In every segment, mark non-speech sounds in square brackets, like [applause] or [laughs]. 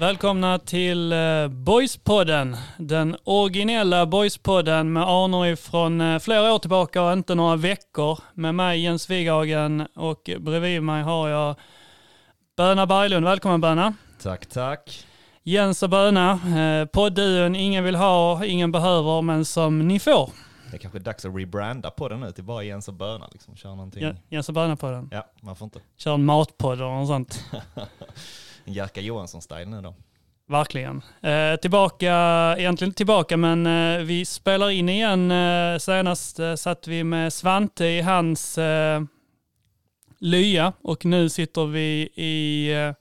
Välkomna till eh, Boyspodden, den originella Boyspodden med anor från eh, flera år tillbaka och inte några veckor. Med mig Jens Wighagen och bredvid mig har jag Böna Berglund. Välkommen Böna. Tack, tack. Jens och Böna, eh, poddduon ingen vill ha, ingen behöver, men som ni får. Det är kanske dags att rebranda podden nu till bara Jens och Böna. Liksom. Köra någonting. Ja, Jens och Böna på den. Ja, man får inte. Kör en matpodd och något sånt. [laughs] En Jerka Johansson-style nu då. Verkligen. Eh, tillbaka, egentligen tillbaka, men eh, vi spelar in igen. Eh, senast eh, satt vi med Svante i hans eh, lya och nu sitter vi i, eh,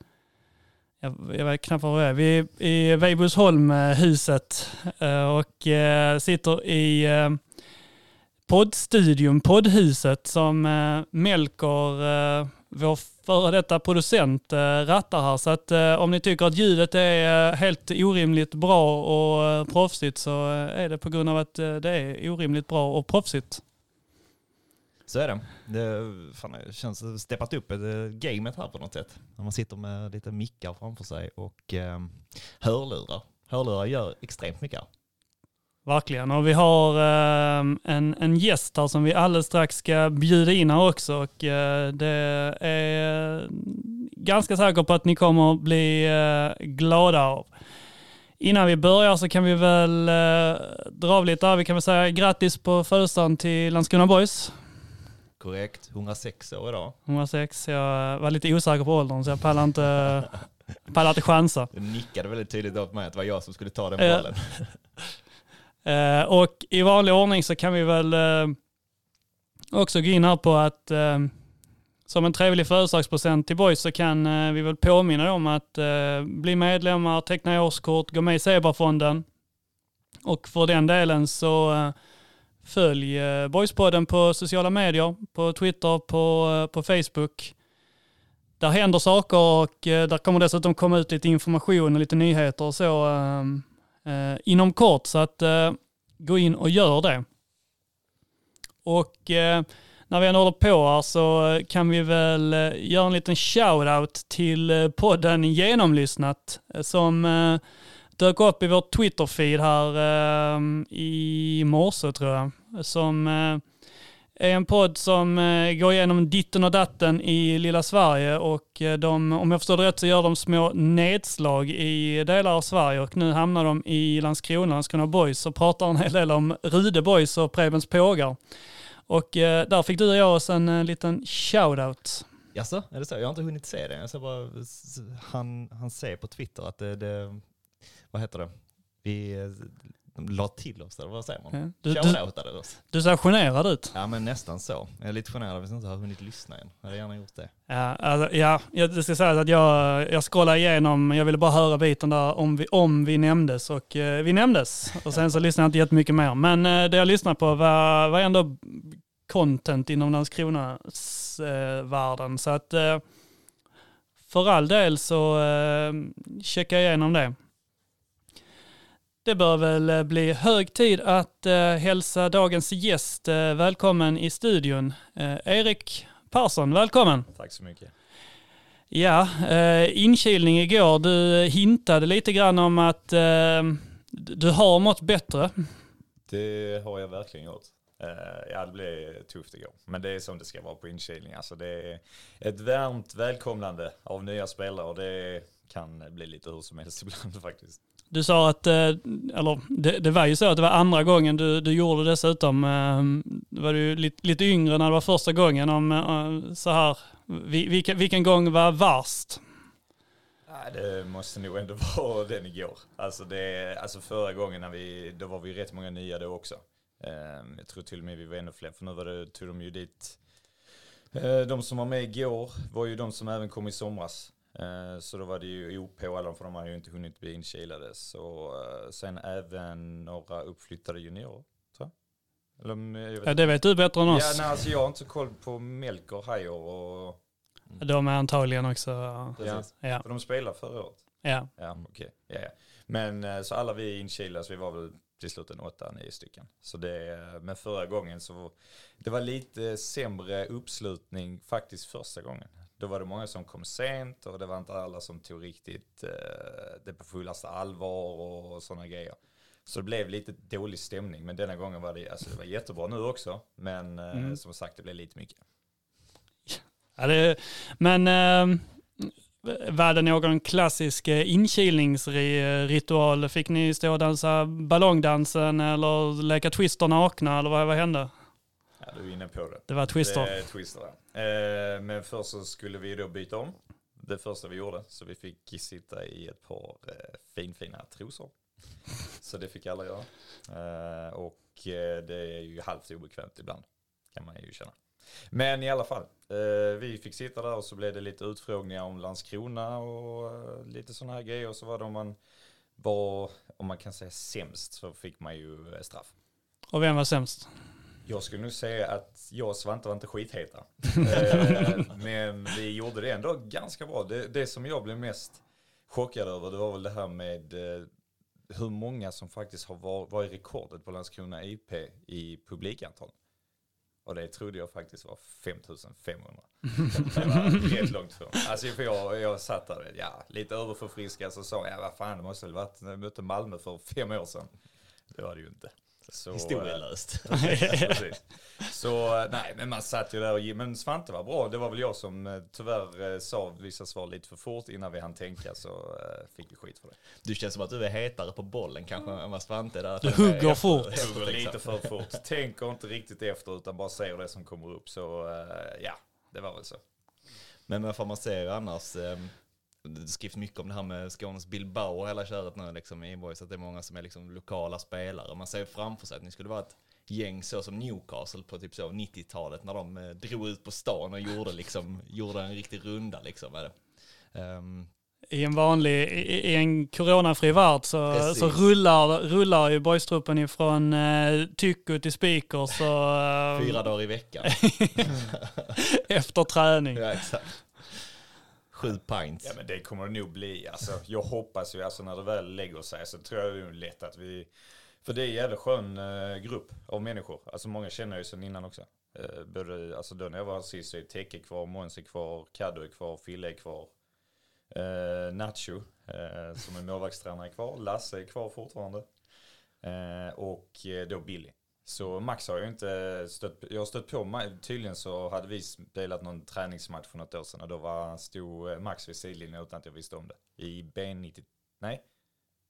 jag, jag vet knappt var vi är, vi är i Weibullsholm-huset eh, och eh, sitter i eh, poddstudion, poddhuset som eh, Melker, eh, vår före detta producent, eh, rattar här. Så att eh, om ni tycker att ljudet är eh, helt orimligt bra och proffsigt så är det på grund av att det är orimligt bra och proffsigt. Så är det. Det fan, det känns steppat upp gamet här på något sätt. När man sitter med lite mickar framför sig och eh, hörlurar. Hörlurar gör extremt mycket. Verkligen. Och vi har eh, en, en gäst här som vi alldeles strax ska bjuda in här också. Och eh, det är ganska säker på att ni kommer att bli eh, glada av. Innan vi börjar så kan vi väl dra av lite. Vi kan väl säga grattis på födelsedagen till Landskrona Boys. Korrekt. 106 år idag. 106. Jag var lite osäker på åldern så jag pallar inte, [laughs] pallar inte chansa. Du nickade väldigt tydligt åt mig att det var jag som skulle ta den bollen. [laughs] Eh, och i vanlig ordning så kan vi väl eh, också gå in här på att eh, som en trevlig födelsedagspresent till Boys så kan eh, vi väl påminna om att eh, bli medlemmar, teckna årskort, gå med i Zebrafonden. Och för den delen så eh, följ eh, Boyspodden på sociala medier, på Twitter, på, eh, på Facebook. Där händer saker och eh, där kommer dessutom komma ut lite information och lite nyheter och så eh, eh, inom kort. Så att eh, gå in och gör det. Och eh, när vi ändå håller på här så eh, kan vi väl eh, göra en liten shout-out till eh, podden Genomlyssnat eh, som eh, dök upp i vår Twitter-feed här eh, i morse tror jag. Som eh, är en podd som eh, går igenom ditten och datten i lilla Sverige och eh, de, om jag förstår det rätt så gör de små nedslag i delar av Sverige och nu hamnar de i Landskrona, Landskrona Boys och pratar en hel del om Rude Boys och Prebens Pågar. Och eh, där fick du och jag oss en liten shout-out. Jaså, är det så? Jag har inte hunnit se det. Jag ser bara, han, han säger på Twitter att det, det vad heter det? Vi la till oss, eller vad säger man? Ja, Du, oss. du ser generad ut. Ja men nästan så. Jag är lite generad att jag inte har hunnit lyssna än. Jag hade gärna gjort det. Ja, alltså, ja, jag ska säga att jag, jag scrollade igenom, jag ville bara höra biten där om vi, om vi nämndes och eh, vi nämndes. Och sen så lyssnade jag inte jättemycket mer. Men eh, det jag lyssnade på var, var ändå content inom Landskronas eh, världen. Så att eh, för all del så eh, checka igenom det. Det bör väl eh, bli hög tid att eh, hälsa dagens gäst eh, välkommen i studion. Eh, Erik Persson, välkommen. Tack så mycket. Ja, eh, inkilning igår. Du hintade lite grann om att eh, du har mått bättre. Det har jag verkligen gjort. Eh, ja, det blev tufft igår. Men det är som det ska vara på inkilning. Alltså det är ett varmt välkomnande av nya spelare och det kan bli lite hur som helst [laughs] ibland faktiskt. Du sa att, eh, eller det, det var ju så att det var andra gången du, du gjorde dessutom. Eh, du var ju lite, lite yngre när det var första gången. Om eh, så här, vilken, vilken gång var värst? Det måste nog ändå [laughs] vara den igår. Alltså, det, alltså förra gången när vi, då var vi rätt många nya då också. Ehm, jag tror till och med vi var ännu fler, för nu var det, tog de ju dit, de som var med igår var ju de som även kom i somras. Eh, Så då var det ju OP och alla, för de har ju inte hunnit bli inkilade. Så eh, sen även några uppflyttade juniorer, tror. Eller, vet Ja, det vet du bättre än Ja, oss. nej, alltså jag har inte så koll på Melker, Hajer och... De är antagligen också, Precis. ja, För de spelade förra året. ja. Ja, okej. Ja, ja. Men eh, så alla vi inkilade, så vi var väl till slut en åtta, nio stycken. Så det, men förra gången så, det var lite sämre uppslutning faktiskt första gången. Då var det många som kom sent och det var inte alla som tog riktigt eh, det på fullaste allvar och sådana grejer. Så det blev lite dålig stämning, men denna gången var det, alltså det var jättebra nu också, men eh, Mm. som sagt det blev lite mycket. Ja, det, men eh, var det någon klassisk eh, inkilningsritual? Fick ni stå och dansa ballongdansen eller leka twister nakna eller vad, vad hände? Ja, du är inne på det. Det var twister. Det twister ja eh, Men först så skulle vi då byta om. Det första vi gjorde. Så vi fick sitta i ett par eh, finfina trosor. Så det fick alla göra. Eh, och eh, det är ju halvt obekvämt ibland. Kan man ju känna. Men i alla fall. Eh, vi fick sitta där och så blev det lite utfrågningar om Landskrona och eh, lite sådana här grejer. Och så var det om man var, om man kan säga sämst så fick man ju straff. Och vem var sämst? Jag skulle nog säga att jag och Svante var inte skitheta. [laughs] Eh, Men vi gjorde det ändå ganska bra. Det, det som jag blev mest chockad över det var väl det här med eh, hur många som faktiskt har var, var i rekordet på Landskrona IP i publikantal. Och det trodde jag faktiskt var 5500. Det var rätt långt ifrån. Alltså för jag, jag satt där, ja, lite överförfriskad så sa jag, vad fan det måste väl varit när jag mötte Malmö för fem år sedan. Det var det ju inte. Så, eh, Historielöst. [laughs] Precis. Så eh, nej, men man satt ju där och men Svante var bra. Det var väl jag som eh, tyvärr eh, sa vissa svar lite för fort innan vi hann tänka så eh, fick vi skit för det. Du känns som att du är hetare på bollen kanske än vad Svante är där. Du hugger fort. Det går lite för fort. [laughs] Tänker inte riktigt efter utan bara säger det som kommer upp. Så eh, ja, det var väl så. Men vad får man säga annars? Det skrivs mycket om det här med Skånes Bilbao och hela köret nu liksom i boys att det är många som är liksom lokala spelare. Man ser framför sig att ni skulle vara ett gäng så som Newcastle på typ så 90-talet när de eh, drog ut på stan och gjorde liksom, [laughs] gjorde en riktig runda liksom det. Ehm, I en vanlig, i, i en coronafri värld så, Precis. så rullar, rullar ju boystruppen ifrån eh, Tycko till Speakers och [laughs] eh, fyra dagar i veckan. [laughs] efter träning. ja, exakt. Sju pints. Ja men det kommer det nog bli. Alltså, jag hoppas ju alltså när det väl lägger sig så tror jag det är lätt att vi för det är en jävla skön eh, grupp av människor. Alltså många känner jag ju sedan innan också. Eh, både, alltså då när jag var här sist så är Teke kvar, Måns är kvar, Caddo är kvar, Fille är kvar. Eh, Nacho eh, som är målvaktstränare är kvar, Lasse är kvar fortfarande. Eh, och eh, då Billy. Så Max har jag inte stött Jag har stött på, Ma- tydligen så hade vi delat någon träningsmatch för något år sedan och då var, stod Max vid sidlinjen utan att jag visste om det. I B90, nej,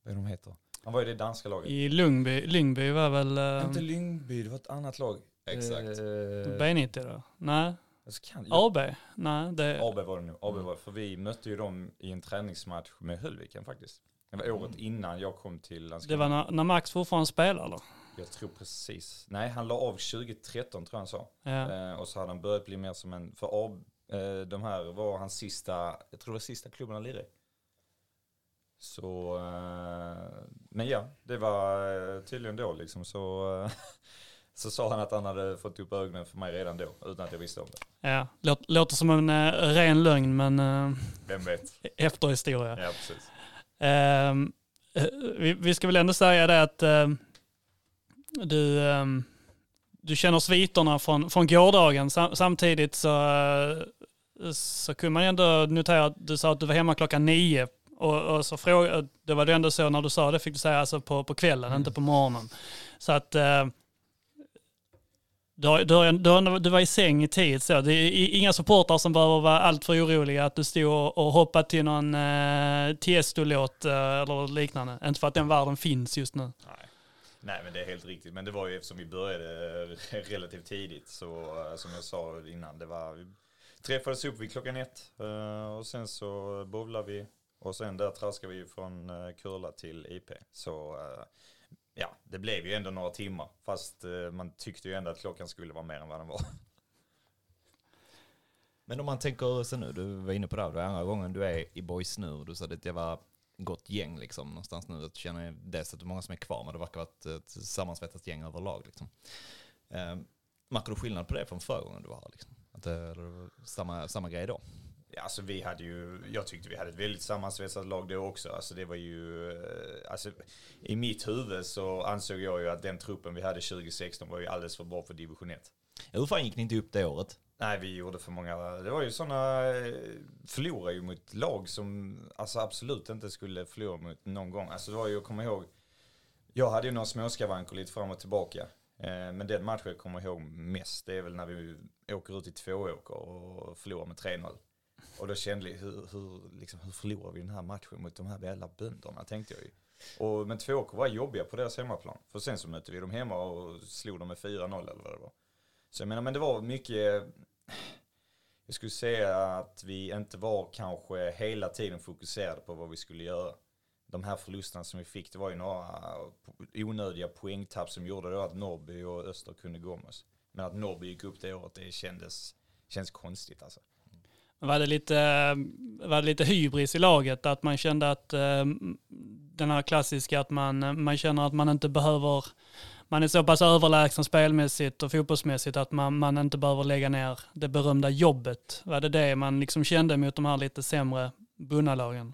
vad är de heter? Han var i det danska laget. I Lundby, Lyngby var väl eh, Inte Lyngby, det var ett annat lag. Exakt. Eh, B90 då? Nej. alltså kan, ja, AB? Nej, det AB var det nu. AB var, för vi mötte ju dem i en träningsmatch med Höllviken faktiskt. Det var året innan jag kom till Landskrona. det var när, när Max fortfarande spelade eller? Jag tror precis. Nej, han la av 2013 tror jag han sa. Ja. Eh, och så hade han börjat bli mer som en, för AB, eh, de här var hans sista, jag tror det var sista klubben han lirade i. Så, eh, men ja, det var eh, tydligen då liksom så, eh, [laughs] så sa han att han hade fått upp ögonen för mig redan då, utan att jag visste om det. ja. Låt, låter som en eh, ren lögn men eh, Vem vet? [laughs] efterhistoria. Ja, precis. Ehm, eh, vi, vi ska väl ändå säga det att du, ehm, du känner sviterna från, från gårdagen. Samtidigt så, eh, så kunde man ändå notera att du sa att du var hemma klockan nio. Och, och så fråga, det var det ändå så när du sa det fick du säga alltså på, på kvällen, inte på morgonen. Så att eh, du, har- du, har- du, har- du var i säng i tid. Så. Det är inga supportrar som behöver vara alltför oroliga att du stod och, och hoppade till någon eh, Tiesto-låt eh, eller liknande. Inte för att den världen finns just nu. Nej. Nej men det är helt riktigt. Men det var ju eftersom vi började eh, [laughs] relativt tidigt. Så eh, som jag sa innan, det var, vi träffades upp vid klockan ett. Eh, och sen så bowlade vi. Och sen där traskade vi från Kurla till IP. Så ja, det blev ju ändå några timmar. Fast man tyckte ju ändå att klockan skulle vara mer än vad den var. Men om man tänker så nu, du var inne på det, här, det är andra gången du är i boys nu du sa att det var gott gäng liksom någonstans nu. Jag känner dels att det är många som är kvar men det verkar vara ett, ett sammansvettat gäng överlag liksom. Eh, märker du skillnad på det från förra gången du var här liksom? Att det, var samma, samma grej då? Alltså vi hade ju, jag tyckte vi hade ett väldigt sammansvetsat lag då också. Alltså det var ju, eh, alltså i mitt huvud så ansåg jag ju att den truppen vi hade 2016 var ju alldeles för bra för division 1. Hur fan gick ni inte upp det året? Nej, vi gjorde för många. Det var ju sådana, eh, förlorade ju mot lag som alltså absolut inte skulle förlora mot någon gång. Alltså det var ju, jag kommer ihåg, jag hade ju några småskavanker lite fram och tillbaka. Eh, men den matchen jag kommer ihåg mest, det är väl när vi åker ut i Tvååker och förlorar med 3-0. Och då kände jag, hur, hur, liksom, hur förlorar vi den här matchen mot de här jävla bönderna, tänkte jag ju. Och, men Tvååker var jobbiga på deras hemmaplan. För sen så mötte vi dem hemma och slog dem med 4-0 eller vad det var. Så jag menar, men det var mycket, jag skulle säga att vi inte var kanske hela tiden fokuserade på vad vi skulle göra. De här förlusterna som vi fick, det var ju några onödiga poängtapp som gjorde då att Norrby och Öster kunde gå med oss. Men att Norrby gick upp det året, det kändes, kändes konstigt alltså. Var det, lite, var det lite hybris i laget? Att man kände att eh, den här klassiska att man, man känner att man inte behöver man är så pass överlägsen spelmässigt och fotbollsmässigt att man, man inte behöver lägga ner det berömda jobbet. Var det det man liksom kände mot de här lite sämre bunnalagen?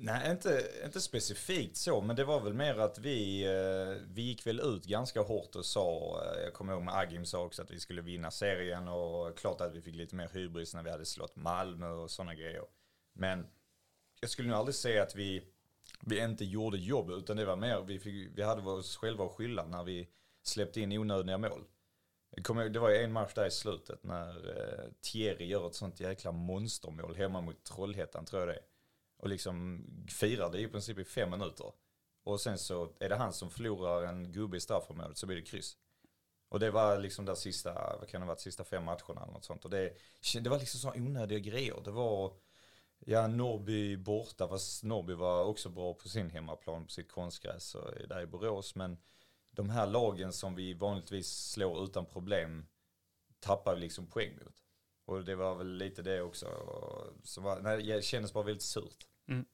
Nej, inte, inte specifikt så, men det var väl mer att vi, eh, vi gick väl ut ganska hårt och sa, eh, jag kommer ihåg med Agim sa också att vi skulle vinna serien och klart att vi fick lite mer hybris när vi hade slått Malmö och sådana grejer. Men jag skulle nog aldrig säga att vi vi inte gjorde jobb utan det var mer, vi, fick, vi hade oss själva att skylla när vi släppte in onödiga mål. Det var ju en match där i slutet när eh, Thierry gör ett sånt jäkla monstermål hemma mot Trollhättan tror jag det är. Och liksom firar det i princip i fem minuter. Och sen så är det han som förlorar en gubbe i straffområdet så blir det kryss. Och det var liksom där sista, vad kan det ha varit, sista fem matcherna eller något sånt. Och det, det var liksom så onödiga grejer. Det var Ja, Norrby borta, fast Norrby var också bra på sin hemmaplan, på sitt konstgräs där i Borås. Men de här lagen som vi vanligtvis slår utan problem tappar vi liksom poäng mot. Och det var väl lite det också. Som var, nej, det kändes bara väldigt surt. Mm.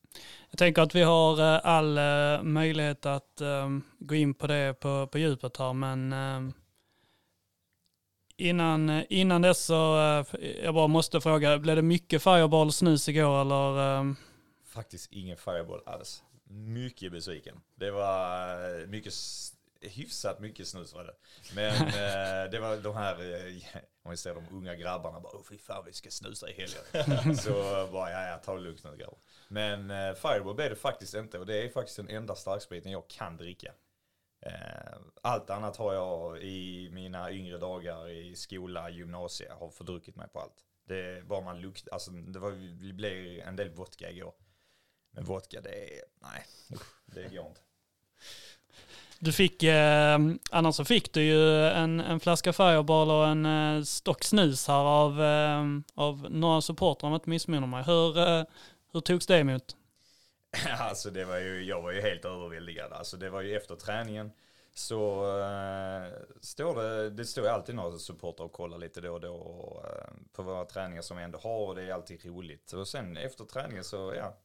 Jag tänker att vi har eh, all eh, möjlighet att um, gå in på det på, på djupet här, men um, Innan, innan dess så, eh, jag bara måste fråga, blev det mycket Fireball snus igår eller? Um... Faktiskt ingen Fireball alls. Mycket besviken. Det var eh, mycket, hyfsat mycket snus var det. Men [laughs] eh, det var de här, om vi ser de unga grabbarna bara, fy fan vi ska snusa i helgen. [laughs] så bara, ja ja, ta det lugnt nu grabbar. Men Fireball blev det faktiskt inte och det är faktiskt den enda starkspriten jag kan dricka. Eh, allt annat har jag i mina yngre dagar i skola, gymnasie, har fördruckit mig på allt. Det var man lukt, alltså det, var, det blev en del vodka igår. Men vodka, det är, nej, det går inte. Du fick, eh, annars så fick du ju en, en flaska Fireball och en eh, stock snus här av, eh, av några supportrar om jag inte missminner mig. Hur, eh, hur togs det emot? [laughs] alltså det var ju, jag var ju helt överväldigad. Alltså det var ju efter träningen så äh, står det, det står alltid några supportrar och kollar lite då och då äh, på våra träningar som vi ändå har och det är alltid roligt. Och sen efter träningen så, ja,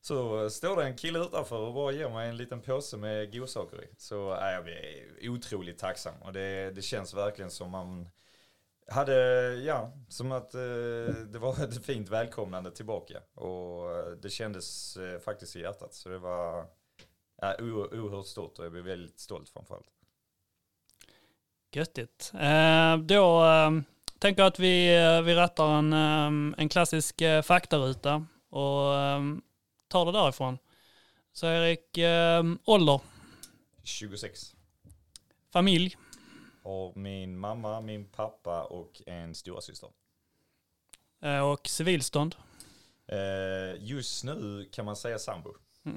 så står det en kille utanför och bara ger mig en liten påse med godsaker i. Så äh, jag är otroligt tacksam och det, det känns verkligen som man hade, ja, som att eh, det var ett fint välkomnande tillbaka. Och det kändes eh, faktiskt i hjärtat. Så det var ja, oerhört stort och jag blev väldigt stolt framförallt. Göttigt. Eh, då eh, tänker jag att vi, eh, vi rattar en, eh, en klassisk faktaruta och tar det därifrån. Så Erik, ålder? 26. Familj? Har min mamma, min pappa och en storasyster. Eh, och civilstånd? Eh, just nu kan man säga sambo. [laughs]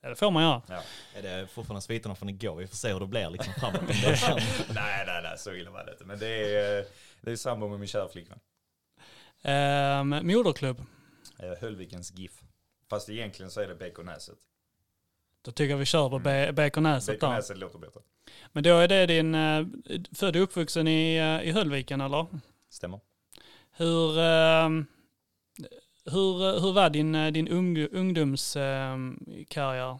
Ja, det får man göra. Ja. Är det fortfarande sviterna från igår? Vi får se hur det blir liksom framåt. [laughs] [laughs] nej, nej, nej, så illa var det inte. Men det är, det är sambo med min kära flickvän. Eh, moderklubb? Eh, Höllvikens GIF. Fast egentligen så är det Bekonäset. Då tycker jag vi kör på mm. Bekonäset där. Bekonäset låter bättre. Men då är det din, eh, född och uppvuxen i, eh, i Höllviken eller? Stämmer. Hur, eh, hur, hur var din, din ungdomskarriär?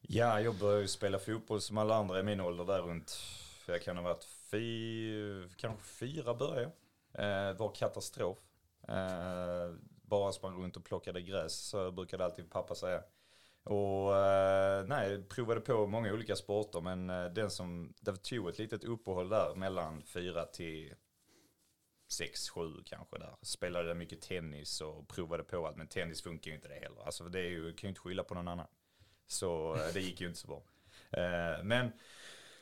Ja, jag började spela fotboll som alla andra i min ålder där runt, jag kan ha varit fy, kanske fyra började jag. var katastrof. Eh, bara sprang runt och plockade gräs, så brukade alltid pappa säga. Och eh, nej, provade på många olika sporter men eh, den som, det tog ett litet uppehåll där mellan fyra till sex, sju kanske där. Spelade mycket tennis och provade på allt men tennis funkar ju inte det heller. Alltså det är ju, kan ju inte skylla på någon annan. Så eh, det gick ju inte så bra. Men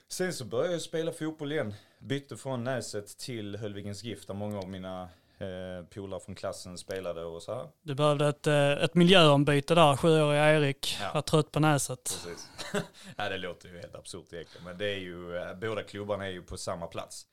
sen så började jag spela fotboll igen. Bytte från Näset till Höllvigens GIF där många av mina eh, polare från klassen spelade och så här. Du behövde ett, eh, ett miljöombyte där, sjuåriga Erik. Ja. Var trött på näset. Precis. [laughs] ja, det låter ju helt absurt egentligen. Men det är ju, eh, båda klubbarna är ju på samma plats.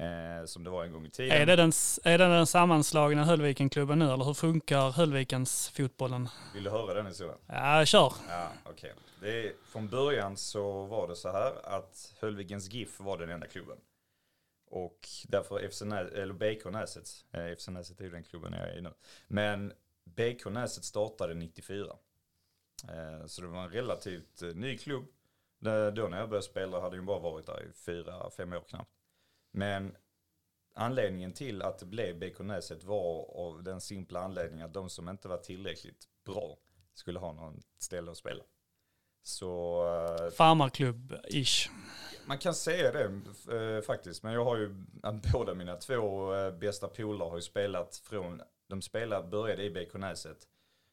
Eh, som det var en gång i tiden. Är det, den, är det den sammanslagna Höllvikenklubben nu eller hur funkar Höllvikens fotbollen? Vill du höra den historien? Ja, kör. Ja, okej. Det Från början så var det så här att Höllvigens GIF var den enda klubben. Och därför FC Nä, eller BK Näset, eh, FC Näset är ju den klubben jag är i nu. Men BK Näset startade 94. Eh, så det var en relativt eh, ny klubb. Då när jag började spela hade jag bara varit där i fyra, fem år knappt. Men anledningen till att det blev BK Näset var av den simpla anledningen att de som inte var tillräckligt bra skulle ha någon ställe att spela. Så eh, Farmarklubb-ish. man kan säga det eh, faktiskt. Men jag har ju, båda mina två eh, bästa polare har ju spelat från, de spelade, började i BK Näset,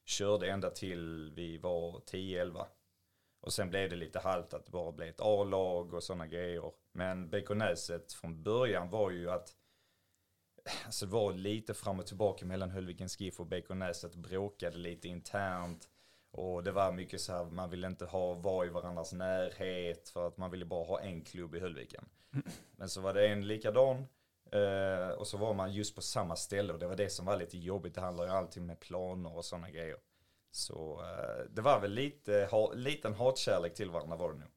körde ända till vi var 10-11. Och sen blev det lite halt att det bara blev ett A-lag och sådana grejer. Men BK Näset från början var ju att Alltså det var lite fram och tillbaka mellan Höllvikens GIF och BK Näset, bråkade lite internt. Och det var mycket så här, man ville inte ha, vara i varandras närhet för att man ville bara ha en klubb i Höllviken. [laughs] Men så var det en likadan eh, och så var man just på samma ställe och det var det som var lite jobbigt. Det handlar ju alltid med planer och sådana grejer. Så eh, det var väl lite, ha, liten hatkärlek till varandra var det nog.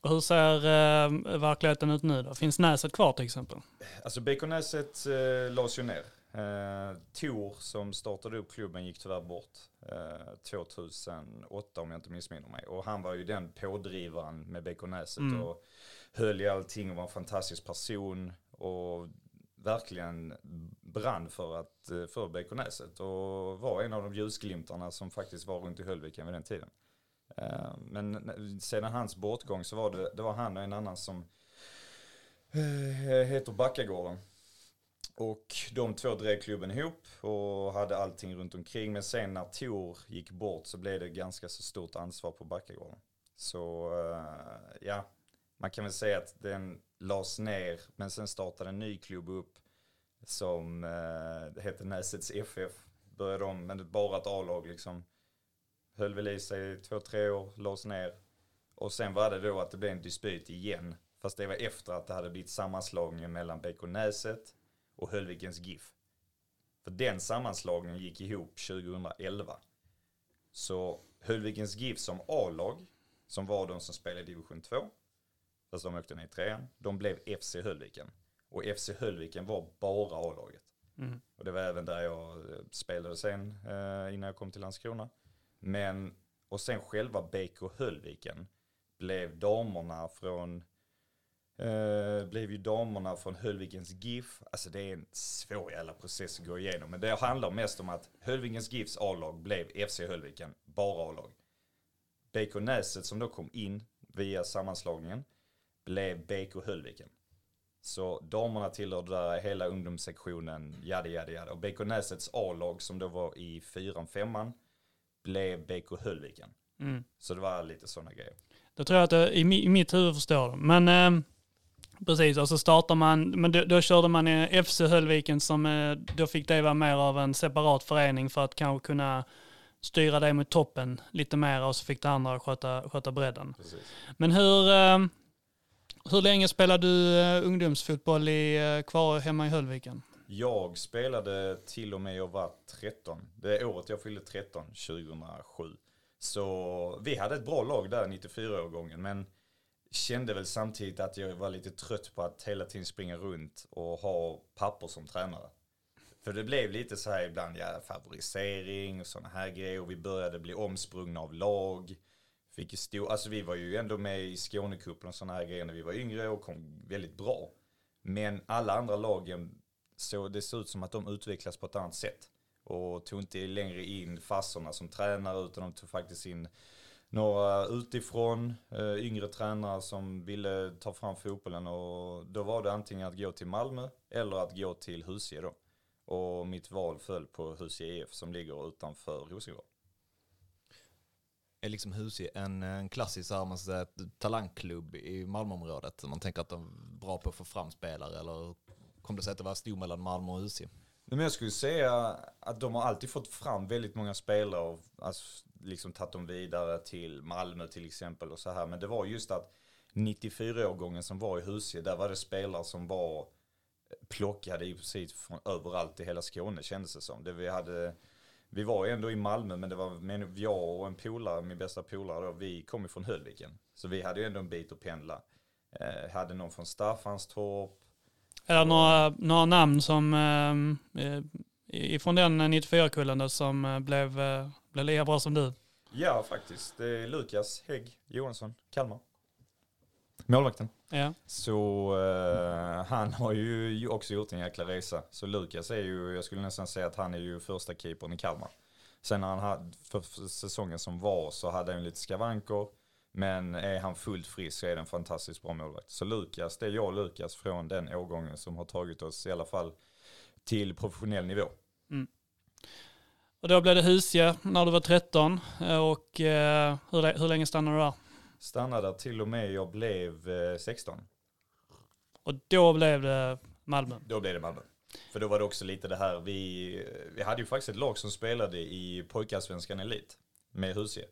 Och hur ser eh, verkligheten ut nu då? Finns Näset kvar till exempel? Alltså BK Näset eh, lades ju ner. Eh, Tor som startade upp klubben gick tyvärr bort eh, 2008 om jag inte missminner mig. Och han var ju den pådrivaren med BK Näset Mm. och höll i allting och var en fantastisk person. Och verkligen brann för, att, eh, för BK Näset och var en av de ljusglimtarna som faktiskt var runt i Höllviken vid den tiden. Eh, Men sedan hans bortgång så var det, det var han och en annan som eh, heter Backagården. Och de två drev klubben ihop och hade allting runt omkring. Men sen när Tor gick bort så blev det ganska så stort ansvar på Backagården. Så eh, ja, man kan väl säga att den lades ner men sen startade en ny klubb upp som eh, hette Näsets FF. Började om, men bara ett A-lag liksom. Höll väl i sig i två, tre år, lades ner. Och sen var det då att det blev en dispyt igen. Fast det var efter att det hade blivit sammanslagningen mellan BK Näset och Höllvikens GIF. För den sammanslagningen gick ihop 2011. Så Höllvikens GIF som A-lag, som var de som spelade i division 2, fast de åkte ner i trean, de blev FC Höllviken. Och FC Höllviken var bara A-laget. Mm. Och det var även där jag eh, spelade sen eh, innan jag kom till Landskrona. Men, och sen själva BK Höllviken blev damerna från Eh, blev ju damerna från Höllvikens GIF. Alltså det är en svår jävla process att gå igenom. Men det handlar mest om att Höllvikens GIFs A-lag blev FC Höllviken, bara A-lag. BK Näset som då kom in via sammanslagningen blev BK Höllviken. Så damerna tillhörde där hela ungdomssektionen, jada jada jada. Och BK Näsets A-lag som då var i fyran, femman blev BK Höllviken. Mm. Så det var lite sådana grejer. Då tror jag att i, mi- i mitt huvud förstår det. Men eh, precis, och så startar man, men då, då körde man FC Höllviken som, eh, då fick det vara mer av en separat förening för att kanske kunna styra det mot toppen lite mer och så fick det andra sköta, sköta bredden. Precis. Men hur, eh, hur länge spelade du eh, ungdomsfotboll i, kvar hemma i Höllviken? Jag spelade till och med jag var 13. Det är året jag fyllde 13, 2007. Så vi hade ett bra lag där, 94-årgången, men kände väl samtidigt att jag var lite trött på att hela tiden springa runt och ha papper som tränare. För det blev lite så här ibland, ja, favorisering och sådana här grejer. Och vi började bli omsprungna av lag. Fick ju stor, alltså vi var ju ändå med i Skånecupen och sådana här grejer när vi var yngre och kom väldigt bra. Men alla andra lagen så det ser ut som att de utvecklas på ett annat sätt. Och tog inte längre in fassorna som tränare utan de tog faktiskt in några utifrån, eh, yngre tränare som ville ta fram fotbollen och då var det antingen att gå till Malmö eller att gå till Husie då. Och mitt val föll på Husie IF som ligger utanför Rosengård. Är liksom Husie en, en klassisk här, man säga, talangklubb i Malmöområdet? Man tänker att de är bra på att få fram spelare eller kom det sig att det var stor mellan Malmö och Husie? Men jag skulle säga att de har alltid fått fram väldigt många spelare och alltså, liksom tagit dem vidare till Malmö till exempel och så här. Men det var just att 94-årgången som var i Husie, där var det spelare som var plockade i princip från överallt i hela Skåne kändes det som. Det vi, hade, vi var ändå i Malmö men det var men jag och en polare, min bästa polare då, vi kom ju från Höllviken. Så vi hade ju ändå en bit att pendla. Eh, hade någon från Staffanstorp. Är det några, några namn som eh, eh ifrån den 94-kullen som eh, blev, eh, blev lika bra som du? Ja, faktiskt. Det är Lukas Hägg Johansson, Kalmar. Målvakten. Ja. Så uh, han har ju också gjort en jäkla resa. Så Lukas är ju, jag skulle nästan säga att han är ju första keepern i Kalmar. Sen när han hade, för säsongen som var så hade han lite skavanker. Men är han fullt frisk så är det en fantastiskt bra målvakt. Så Lukas, det är jag och Lukas från den årgången som har tagit oss i alla fall till professionell nivå. Mm. Och då blev det Husie när du var 13 och eh, hur, hur länge stannade du där? Stannade där till och med jag blev 16. Eh, och då blev det Malmö? Då blev det Malmö. För då var det också lite det här, vi, vi hade ju faktiskt ett lag som spelade i pojkarsvenskan elit med Husie.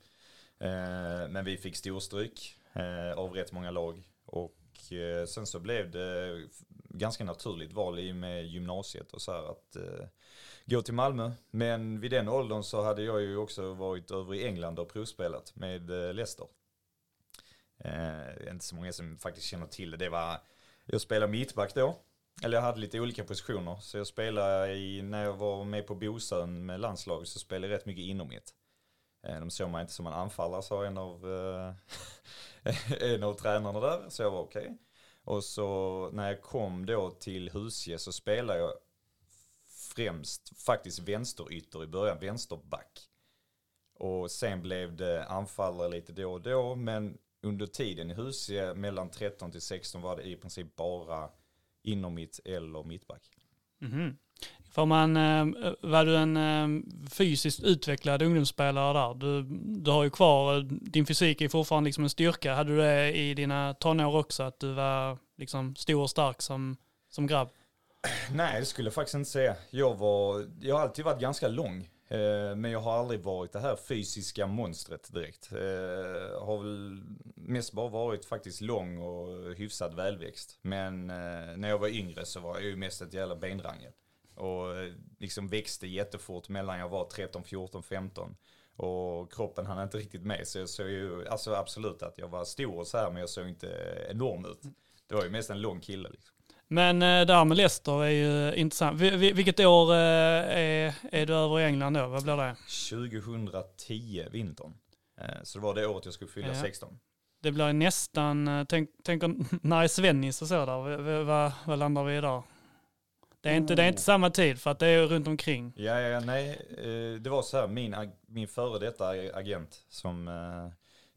Eh, men vi fick storstryk eh, av rätt många lag. Och eh, sen så blev det ganska naturligt val i med gymnasiet och så här att eh, gå till Malmö. Men vid den åldern så hade jag ju också varit över i England och provspelat med eh, Leicester. Eh, inte så många som faktiskt känner till det. Det var, jag spelade mittback då. Eller jag hade lite olika positioner. Så jag spelade i, när jag var med på Bosön med landslaget så spelade jag rätt mycket inom mitt. Eh, de såg mig inte som en anfallare sa en av, eh, [laughs] en av tränarna där. Så jag var okej. Okay. Och så när jag kom då till Husie så spelade jag främst faktiskt vänsterytter i början, vänsterback. Och sen blev det anfallare lite då och då, men under tiden i Husie mellan 13 till 16 var det i princip bara inom mitt eller mittback. Mm -hmm. Får man, eh, var du en eh, fysiskt utvecklad ungdomsspelare där? Du, du har ju kvar, eh, din fysik är fortfarande liksom en styrka. Hade du det i dina tonår också, att du var liksom stor och stark som, som grabb? Nej, det skulle jag faktiskt inte säga. Jag, var, jag har alltid varit ganska lång. Eh, men jag har aldrig varit det här fysiska monstret direkt. Eh, har väl mest bara varit faktiskt lång och hyfsat välväxt. Men eh, när jag var yngre så var jag ju mest ett jävla benrangel. Och liksom växte jättefort mellan jag var 13, 14, 15. Och kroppen hann inte riktigt med. Så jag såg ju, alltså absolut att jag var stor och så här men jag såg inte enorm ut. Det var ju mest en lång kille liksom. Men eh, det här med Leicester är ju intressant. Vilket år eh, är, är du över i England då? Vad blir det? 2010, vintern. Eh, så det var det året jag skulle fylla ja. 16. Det blir nästan, tänk, tänk när är Svennis och så där? Vad, vad landar vi i där? Det är, inte, det är inte samma tid för att det är runt omkring. Ja, ja, nej. Eh, det var så här, min, min före detta agent som eh,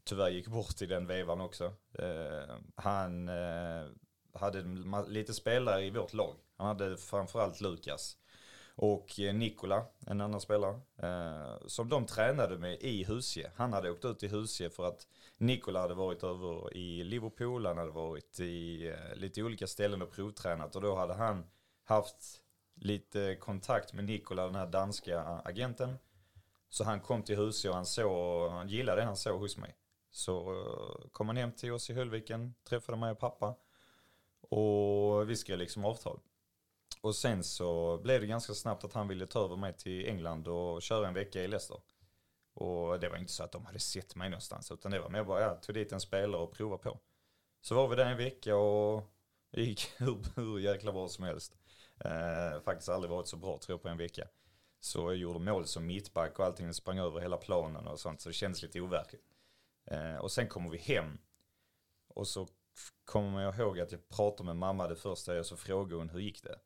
tyvärr gick bort i den vevan också. Eh, han hade lite spelare i vårt lag. Han hade framförallt Lukas och Nikola, en annan spelare, som de tränade med i Husie. Han hade åkt ut i Husie för att Nikola hade varit över i Liverpool, han hade varit i lite olika ställen och provtränat och då hade han haft lite kontakt med Nikola, den här danska agenten. Så han kom till huset och han, såg, han gillade det han såg hos mig. Så eh, kom han hem till oss i Höllviken, träffade mig och pappa. Och vi skrev liksom avtal. Och sen så blev det ganska snabbt att han ville ta över mig till England och köra en vecka i Leicester. Och det var inte så att de hade sett mig någonstans utan det var mer bara, jag tog dit en spelare och prova på. Så var vi där en vecka och det gick [laughs] hur, hur jäkla bra som helst. Eh, faktiskt aldrig varit så bra tror jag på en vecka. Så jag gjorde mål som mittback och allting sprang över hela planen och sånt så det kändes lite overkligt. Eh, och sen kommer vi hem och så kommer jag ihåg att jag pratade med mamma det första jag så frågade hon hur gick det?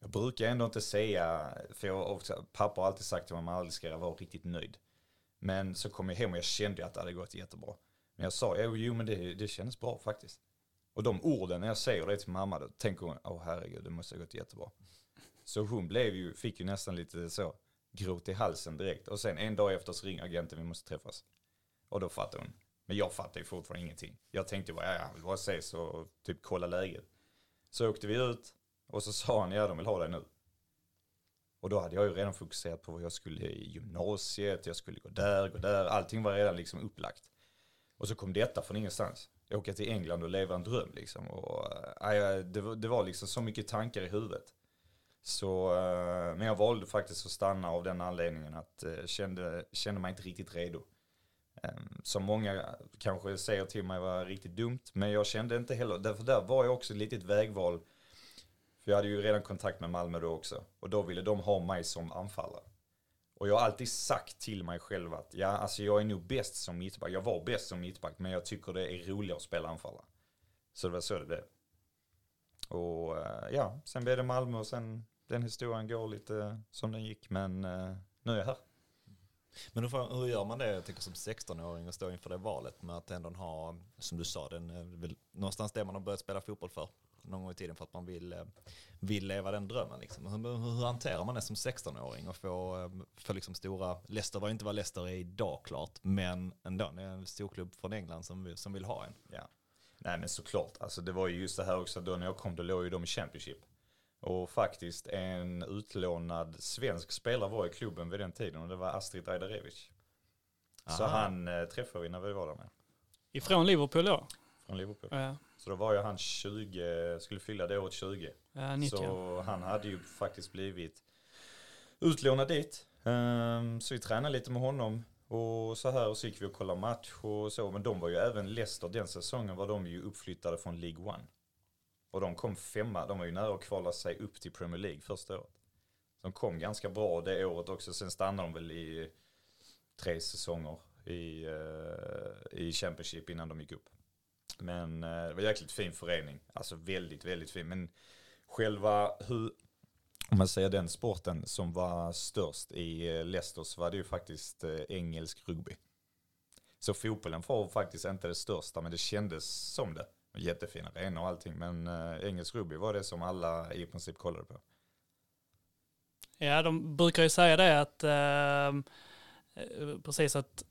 Jag brukar ändå inte säga, för jag, också, pappa har alltid sagt att man aldrig ska vara riktigt nöjd. Men så kom jag hem och jag kände att det hade gått jättebra. Men jag sa, jo, jo men det, det kändes bra faktiskt. Och de orden när jag säger det till mamma, då tänker hon, åh herregud, det måste ha gått jättebra. Så hon blev ju, fick ju nästan lite så, gråt i halsen direkt. Och sen en dag efter så ringer agenten, vi måste träffas. Och då fattar hon. Men jag fattar ju fortfarande ingenting. Jag tänkte bara, ja, jag vill bara ses och typ kolla läget. Så åkte vi ut och så sa han, ja de vill ha dig nu. Och då hade jag ju redan fokuserat på vad jag skulle i gymnasiet, jag skulle gå där, gå där. Allting var redan liksom upplagt. Och så kom detta från ingenstans. Åka till England och leva en dröm liksom. Och, äh, det, var, det var liksom så mycket tankar i huvudet. Så, äh, men jag valde faktiskt att stanna av den anledningen att äh, kände, kände mig inte riktigt redo. Ehm, som många kanske säger till mig var riktigt dumt, men jag kände inte heller, därför där var jag också ett litet vägval. För jag hade ju redan kontakt med Malmö då också. Och då ville de ha mig som anfallare. Och jag har alltid sagt till mig själv att ja, alltså jag är nog bäst som mittback. Jag var bäst som mittback, men jag tycker det är roligare att spela anfallare. Så det var så det blev. Och eh, ja, sen blev det Malmö och sen den historien går lite som den gick, men eh, nu är jag här. Men hur, hur gör man det, jag tycker som 16-åring och stå inför det valet med att ändå ha, som du sa, den, eh, någonstans det man har börjat spela fotboll för någon gång i tiden för att man vill, eh, vill leva den drömmen. Liksom. Hur, hur hanterar man det som 16-åring och få, eh, få liksom stora, Leicester var inte vad Leicester är idag klart, men ändå, det är en stor klubb från England som, som vill ha en. Ja. Nej men såklart, alltså det var ju just det här också, då när jag kom då låg ju de i Championship. Och faktiskt en utlånad svensk spelare var i klubben vid den tiden och det var Astrid Ajdarevic. Så han eh, träffade vi när vi var där med. Ifrån Liverpool då? Från Liverpool. Ja. Så då var ju han 20, skulle fylla det året 20. Ja, 90. Så han hade ju faktiskt blivit utlånad dit. Um, så vi tränade lite med honom och så här och så gick vi och kollade match och så. Men de var ju även Leicester den säsongen var de ju uppflyttade från League One. Och de kom femma, de var ju nära att kvala sig upp till Premier League första året. De kom ganska bra det året också, sen stannade de väl i tre säsonger i, uh, i Championship innan de gick upp. Men eh, det var en jäkligt fin förening, alltså väldigt, väldigt fin. Men själva hur, om man säger den sporten som var störst i eh, Leicester så var det ju faktiskt eh, engelsk rugby. Så fotbollen var faktiskt inte det största, men det kändes som det. Jättefina arenor och allting, men engelsk rugby var det som alla i princip kollade på. Ja, de brukar ju säga det att, eh, precis att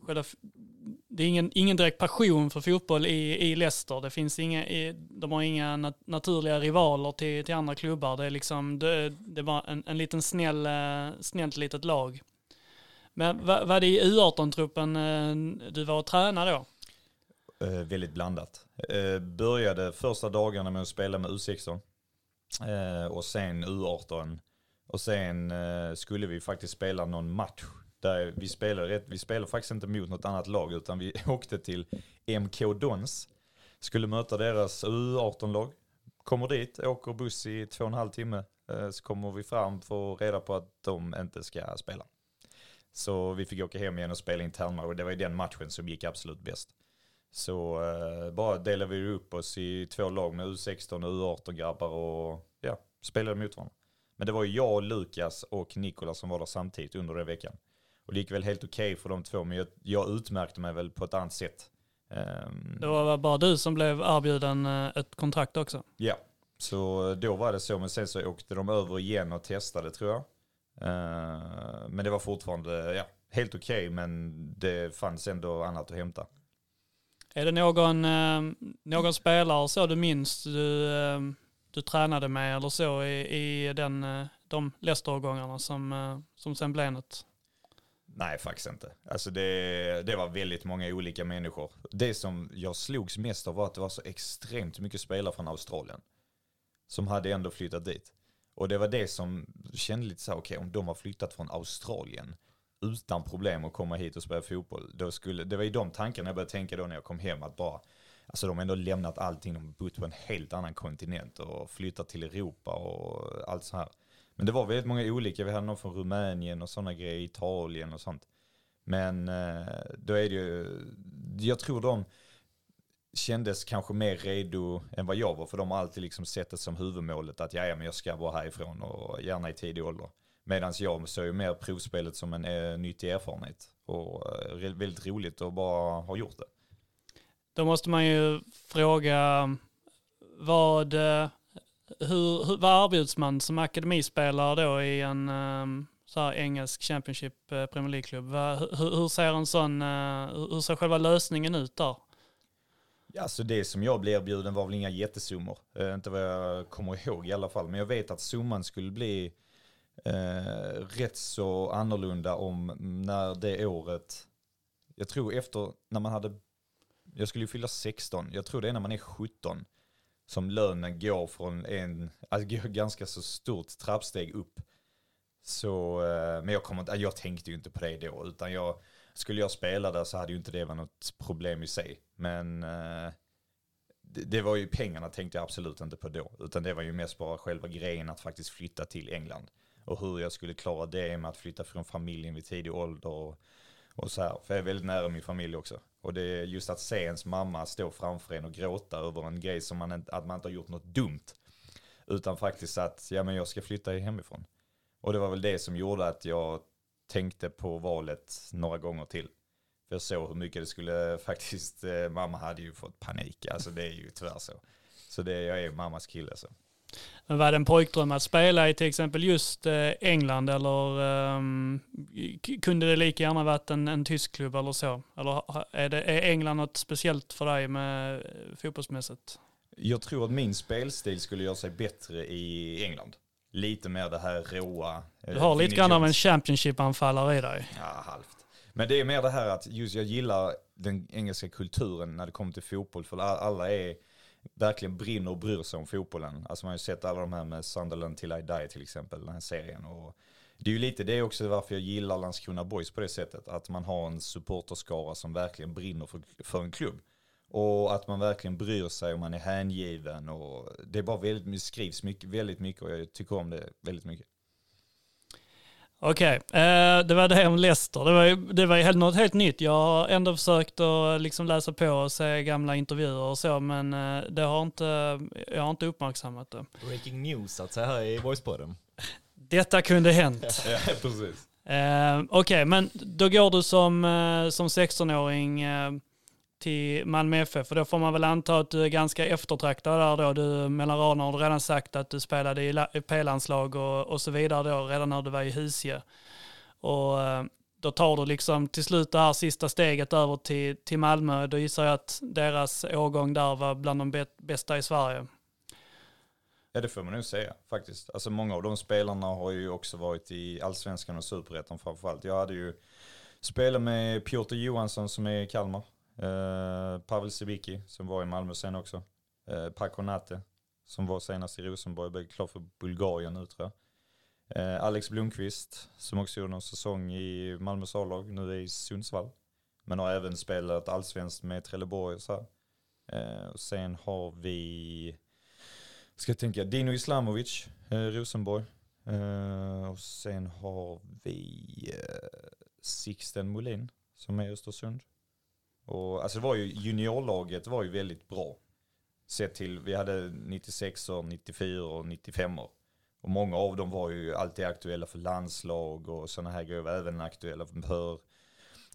själva, det är ingen, ingen direkt passion för fotboll i, i Leicester. Det finns inga, de har inga nat naturliga rivaler till, till andra klubbar. Det är liksom, det, det var en, en liten snäll, eh, snällt litet lag. Men var, var det i U18-truppen eh, du var och tränade då? Eh, väldigt blandat. Eh, började första dagarna med att spela med U16 eh, och sen U18. Och sen eh, skulle vi faktiskt spela någon match där vi spelade, vi spelade faktiskt inte mot något annat lag utan vi [laughs] åkte till MK Dons. Skulle möta deras U18-lag. Kommer dit, åker buss i två och en halv timme. Eh, så kommer vi fram får reda på att de inte ska spela. Så vi fick åka hem igen och spela internmatch och det var ju den matchen som gick absolut bäst. Så eh, bara delade vi upp oss i två lag med U16 och U18 grabbar och ja, spelade mot varandra. Men det var ju jag, Lukas och Nikola som var där samtidigt under den veckan. Och det gick väl helt okej okay för de två, men jag, jag, utmärkte mig väl på ett annat sätt. Um, det var bara du som blev erbjuden eh, ett kontrakt också? Ja, så då var det så, men sen så åkte de över igen och testade tror jag. Uh, men det var fortfarande ja, helt okej, okay, men det fanns ändå annat att hämta. Är det någon, eh, någon spelare så du minns du, eh, du tränade med eller så i, i den, eh, de Leicester-årgångarna som, som sen blev något? Nej, faktiskt inte. Alltså det, det var väldigt många olika människor. Det som jag slogs mest av var att det var så extremt mycket spelare från Australien. Som hade ändå flyttat dit. Och det var det som kände lite så okej okay, om de har flyttat från Australien utan problem att komma hit och spela fotboll. Då skulle, det var ju de tankarna jag började tänka då när jag kom hem att bara, alltså de har ändå lämnat allting, de har bott på en helt annan kontinent och flyttat till Europa och allt så här. Men det var väldigt många olika, vi hade någon från Rumänien och sådana grejer, Italien och sånt. Men eh, då är det ju, jag tror de, kändes kanske mer redo än vad jag var. För de har alltid liksom sett det som huvudmålet att ja, men jag ska vara härifrån och gärna i tidig ålder. Medan jag såg ju mer provspelet som en eh, nyttig erfarenhet. Och eh, väldigt roligt att bara ha gjort det. Då måste man ju fråga vad, eh, hur, hur, vad erbjuds man som akademispelare då i en um, så här engelsk Championship-Premier eh, League-klubb? Hur, hur, ser en sån, uh, hur ser själva lösningen ut där? Ja, så det som jag blev erbjuden var väl inga jättesummor. Uh, inte vad jag kommer ihåg i alla fall. Men jag vet att summan skulle bli uh, rätt så annorlunda om mm, när det året, jag tror efter, när man hade, jag skulle ju fylla 16, jag tror det är när man är 17 som lönen går från en, alltså ganska så stort trappsteg upp. Så, eh, men jag, kommer, jag tänkte ju inte på det då, utan jag, skulle jag spela där så hade ju inte det varit något problem i sig. Men eh, det, det, var ju pengarna tänkte jag absolut inte på då, utan det var ju mest bara själva grejen att faktiskt flytta till England. Och hur jag skulle klara det med att flytta från familjen vid tidig ålder och, och så här. För jag är väldigt nära min familj också. Och det är just att se ens mamma stå framför en och gråta över en grej som man inte, att man inte har gjort något dumt. Utan faktiskt att, ja men jag ska flytta hemifrån. Och det var väl det som gjorde att jag tänkte på valet några gånger till. För jag såg hur mycket det skulle [laughs] faktiskt, eh, mamma hade ju fått panik, alltså det är ju tyvärr så. Så det, jag är mammas kille så. Men var det en pojkdröm att spela i till exempel just eh, England eller um, kunde det lika gärna varit en, en tysk klubb eller så? Eller är, det, är England något speciellt för dig med eh, fotbollsmässigt? Jag tror att min spelstil skulle göra sig bättre i England. Lite mer det här råa. Du har lite grann av en Championship-anfallare i dig. Ja, halvt. Men det är mer det här att just jag gillar den engelska kulturen när det kommer till fotboll. För alla är verkligen brinner och bryr sig om fotbollen. Alltså man har ju sett alla de här med Sunderland till I Die till exempel, den här serien. Och det är ju lite det också varför jag gillar Landskrona Boys på det sättet. Att man har en supporterskara som verkligen brinner för, för en klubb. Och att man verkligen bryr sig och man är hängiven. Och det är bara väldigt, skrivs mycket, väldigt mycket och jag tycker om det väldigt mycket. Okej, okay. eh, det var det om Leicester. Det var ju det var något helt nytt. Jag har ändå försökt att liksom läsa på och se gamla intervjuer och så, men eh, det har inte, jag har inte uppmärksammat det. Breaking news att säga här i Voicepodden. [laughs] Detta kunde hänt. [laughs] ja, precis. Eh, Okej, okay, men då går du som, eh, som 16-åring eh, till Malmö FF. För då får man väl anta att du är ganska eftertraktad där då. Du mellan raderna har du redan sagt att du spelade i P-landslag och, och så vidare då redan när du var i Husie. Och eh, då tar du liksom till slut det här sista steget över till, till Malmö. Då gissar jag att deras årgång där var bland de bästa i Sverige. Ja det får man nog säga faktiskt. Alltså många av de spelarna har ju också varit i allsvenskan och superettan framförallt. Jag hade ju spelat med Piotr Johansson som är i Kalmar. Eh, Pavel Sibiki som var i Malmö sen också. Eh, Pakonate som var senast i Rosenborg, blev klar för Bulgarien nu tror jag. Eh, Alex Blomqvist som också gjorde någon säsong i Malmös A-lag, nu är i Sundsvall. Men har även spelat allsvenskt med Trelleborg och så här. Eh, och sen har vi, ska jag tänka, Dino Islamovic, eh, Rosenborg. Eh, och sen har vi eh, Sixten Molin som är i Östersund. Och, alltså det var ju, juniorlaget var ju väldigt bra. Sett till, vi hade 96 och 94 och 95 år. Och många av dem var ju alltid aktuella för landslag och sådana här grejer, även aktuella för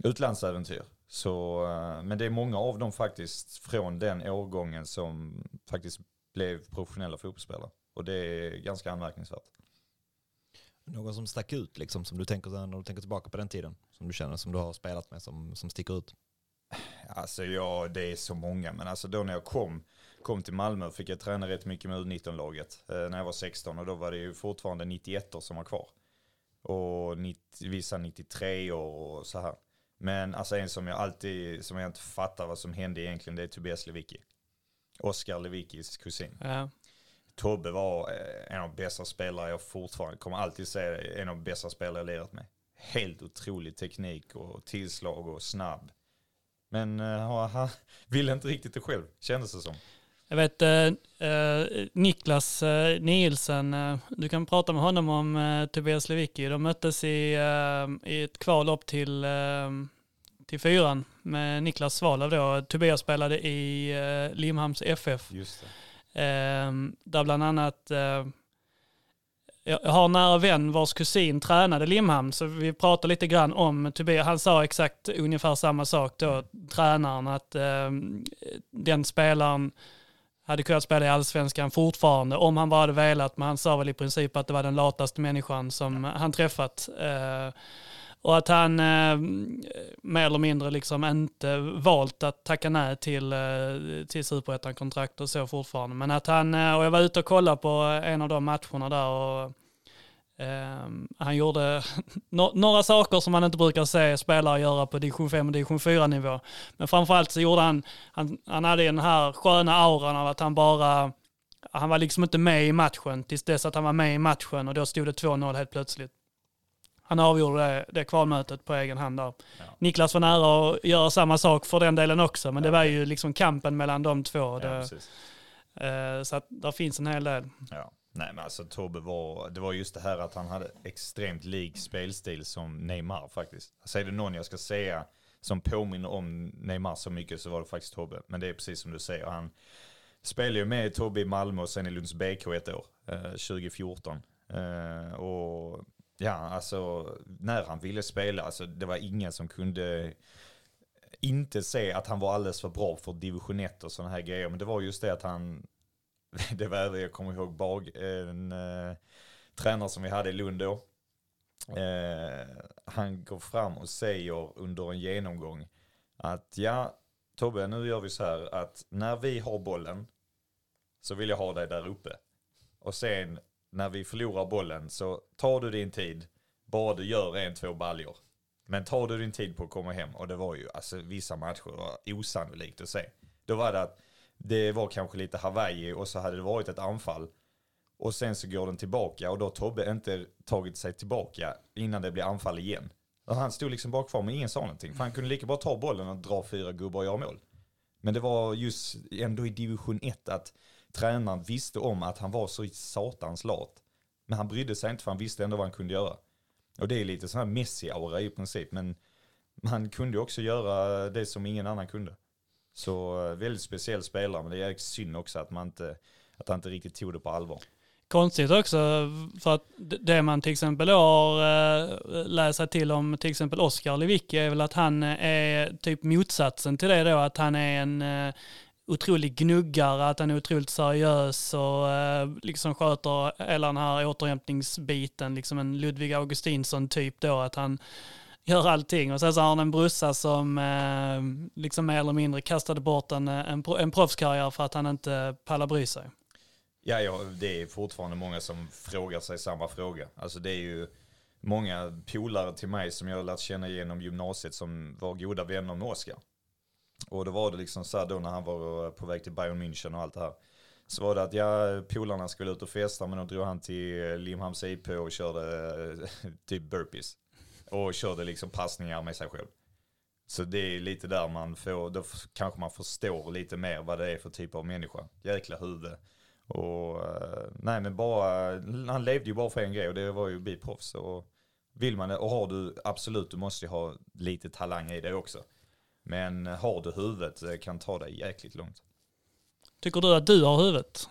utlandsäventyr. Så, eh, men det är många av dem faktiskt från den årgången som faktiskt blev professionella fotbollsspelare. Och det är ganska anmärkningsvärt. Någon som stack ut liksom, som du tänker när du tänker tillbaka på den tiden? Som du känner, som du har spelat med, som, som sticker ut? Alltså ja, det är så många. Men alltså då när jag kom, kom till Malmö fick jag träna rätt mycket med U19-laget eh, när jag var 16. Och då var det ju fortfarande 91 år som var kvar. Och 90, vissa 93 år och så här. Men alltså en som jag alltid, som jag inte fattar vad som hände egentligen, det är Tobias Lewicki. Oskar Lewickis kusin. Ja. Tobbe var eh, en av de bästa spelare jag fortfarande, kommer alltid säga en av de bästa spelare jag lirat med. Helt otrolig teknik och tillslag och snabb. Men uh, han [laughs] ville inte riktigt det själv, kändes det som. Jag vet eh, eh Niklas eh, Nielsen, eh, du kan prata med honom om eh, Tobias Lewicki. De möttes i, eh, i ett kval upp till, till fyran med Niklas Svalöv då. Tobias spelade i eh, Limhamns FF. Just. Eh, där bland annat eh, jag har en nära vän vars kusin tränade Limhamn, så vi pratade lite grann om Tobias. Han sa exakt ungefär samma sak då, tränaren, att eh, den spelaren hade kunnat spela i allsvenskan fortfarande om han bara hade velat, men han sa väl i princip att det var den lataste människan som han träffat. Eh, och att han eh, mer eller mindre liksom inte valt att tacka nej till, eh, till superettan-kontrakt och så fortfarande. Men att han, eh, och jag var ute och kollade på en av de matcherna där och eh, han gjorde [laughs] no några saker som man inte brukar se spelare göra på division 5 och division 4 nivå. Men framförallt så gjorde han, han, han hade den här sköna auran av att han bara, han var liksom inte med i matchen tills dess att han var med i matchen och då stod det 2-0 helt plötsligt. Han avgjorde det, det kvalmötet på egen hand där. Ja. Niklas var nära att göra samma sak för den delen också, men det Ja. var ju liksom kampen mellan de två. Det, eh, så att där finns en hel del. Ja. Nej men alltså Tobbe var, det var just det här att han hade extremt lik spelstil som Neymar faktiskt. Alltså är det någon jag ska säga som påminner om Neymar så mycket så var det faktiskt Tobbe. Men det är precis som du säger, han spelade ju med Tobbe i Malmö och sen i Lunds BK ett år, eh, 2014. Eh, och ja, alltså när han ville spela, alltså det var ingen som kunde inte se att han var alldeles för bra för division 1 och sådana här grejer. Men det var just det att han, [laughs] det var även, jag kommer ihåg Bag, en eh, tränare som vi hade i Lund då. Eh, han går fram och säger under en genomgång att ja, Tobbe, nu gör vi så här att när vi har bollen så vill jag ha dig där uppe. Och sen när vi förlorar bollen så tar du din tid, bara du gör en, två baljor. Men tar du din tid på att komma hem, och det var ju, alltså vissa matcher var osannolikt att se. Då var det att det var kanske lite Hawaii och så hade det varit ett anfall. Och sen så går den tillbaka och då har Tobbe inte tagit sig tillbaka innan det blir anfall igen. Och han stod liksom bara kvar men ingen sa någonting. För han kunde lika bra ta bollen och dra fyra gubbar och göra mål. Men det var just ändå i division 1 att tränaren visste om att han var så satans lat. Men han brydde sig inte för han visste ändå vad han kunde göra. Och det är lite sån här Messi-aura i princip. Men han kunde ju också göra det som ingen annan kunde. Så eh, väldigt speciell spelare, men det är synd också att man inte, att han inte riktigt tog det på allvar. Konstigt också, för att det man till exempel har eh, läst sig till om till exempel Oskar Lewicki är väl att han eh, är typ motsatsen till det då, att han är en otrolig gnuggare, att han är otroligt seriös och eh, liksom sköter hela den här återhämtningsbiten, liksom en Ludvig Augustinsson typ då, att han gör allting. Och sen så har han en brorsa som eh, liksom mer eller mindre kastade bort en, eh, en, en proffskarriär för att han inte pallar bry sig. Ja, ja, det är fortfarande många som frågar sig samma fråga. Alltså det är ju många polare till mig som jag har lärt känna genom gymnasiet som var goda vänner med Oskar. Och då var det liksom så här då när han var eh, på väg till Bayern München och allt det här. Så var det att ja, polarna skulle ut och festa men då drog han till eh, Limhamns IP och körde eh, [laughs] typ burpees. Och körde liksom passningar med sig själv. Så det är lite där man får, då kanske man förstår lite mer vad det är för typ av människa. Jäkla huvud. Och nej men bara, han levde ju bara för en grej och det var ju att bli proffs. Och vill man det, och har du, absolut du måste ju ha lite talang i det också. Men har du huvudet kan ta dig jäkligt långt. Tycker du att du har huvudet?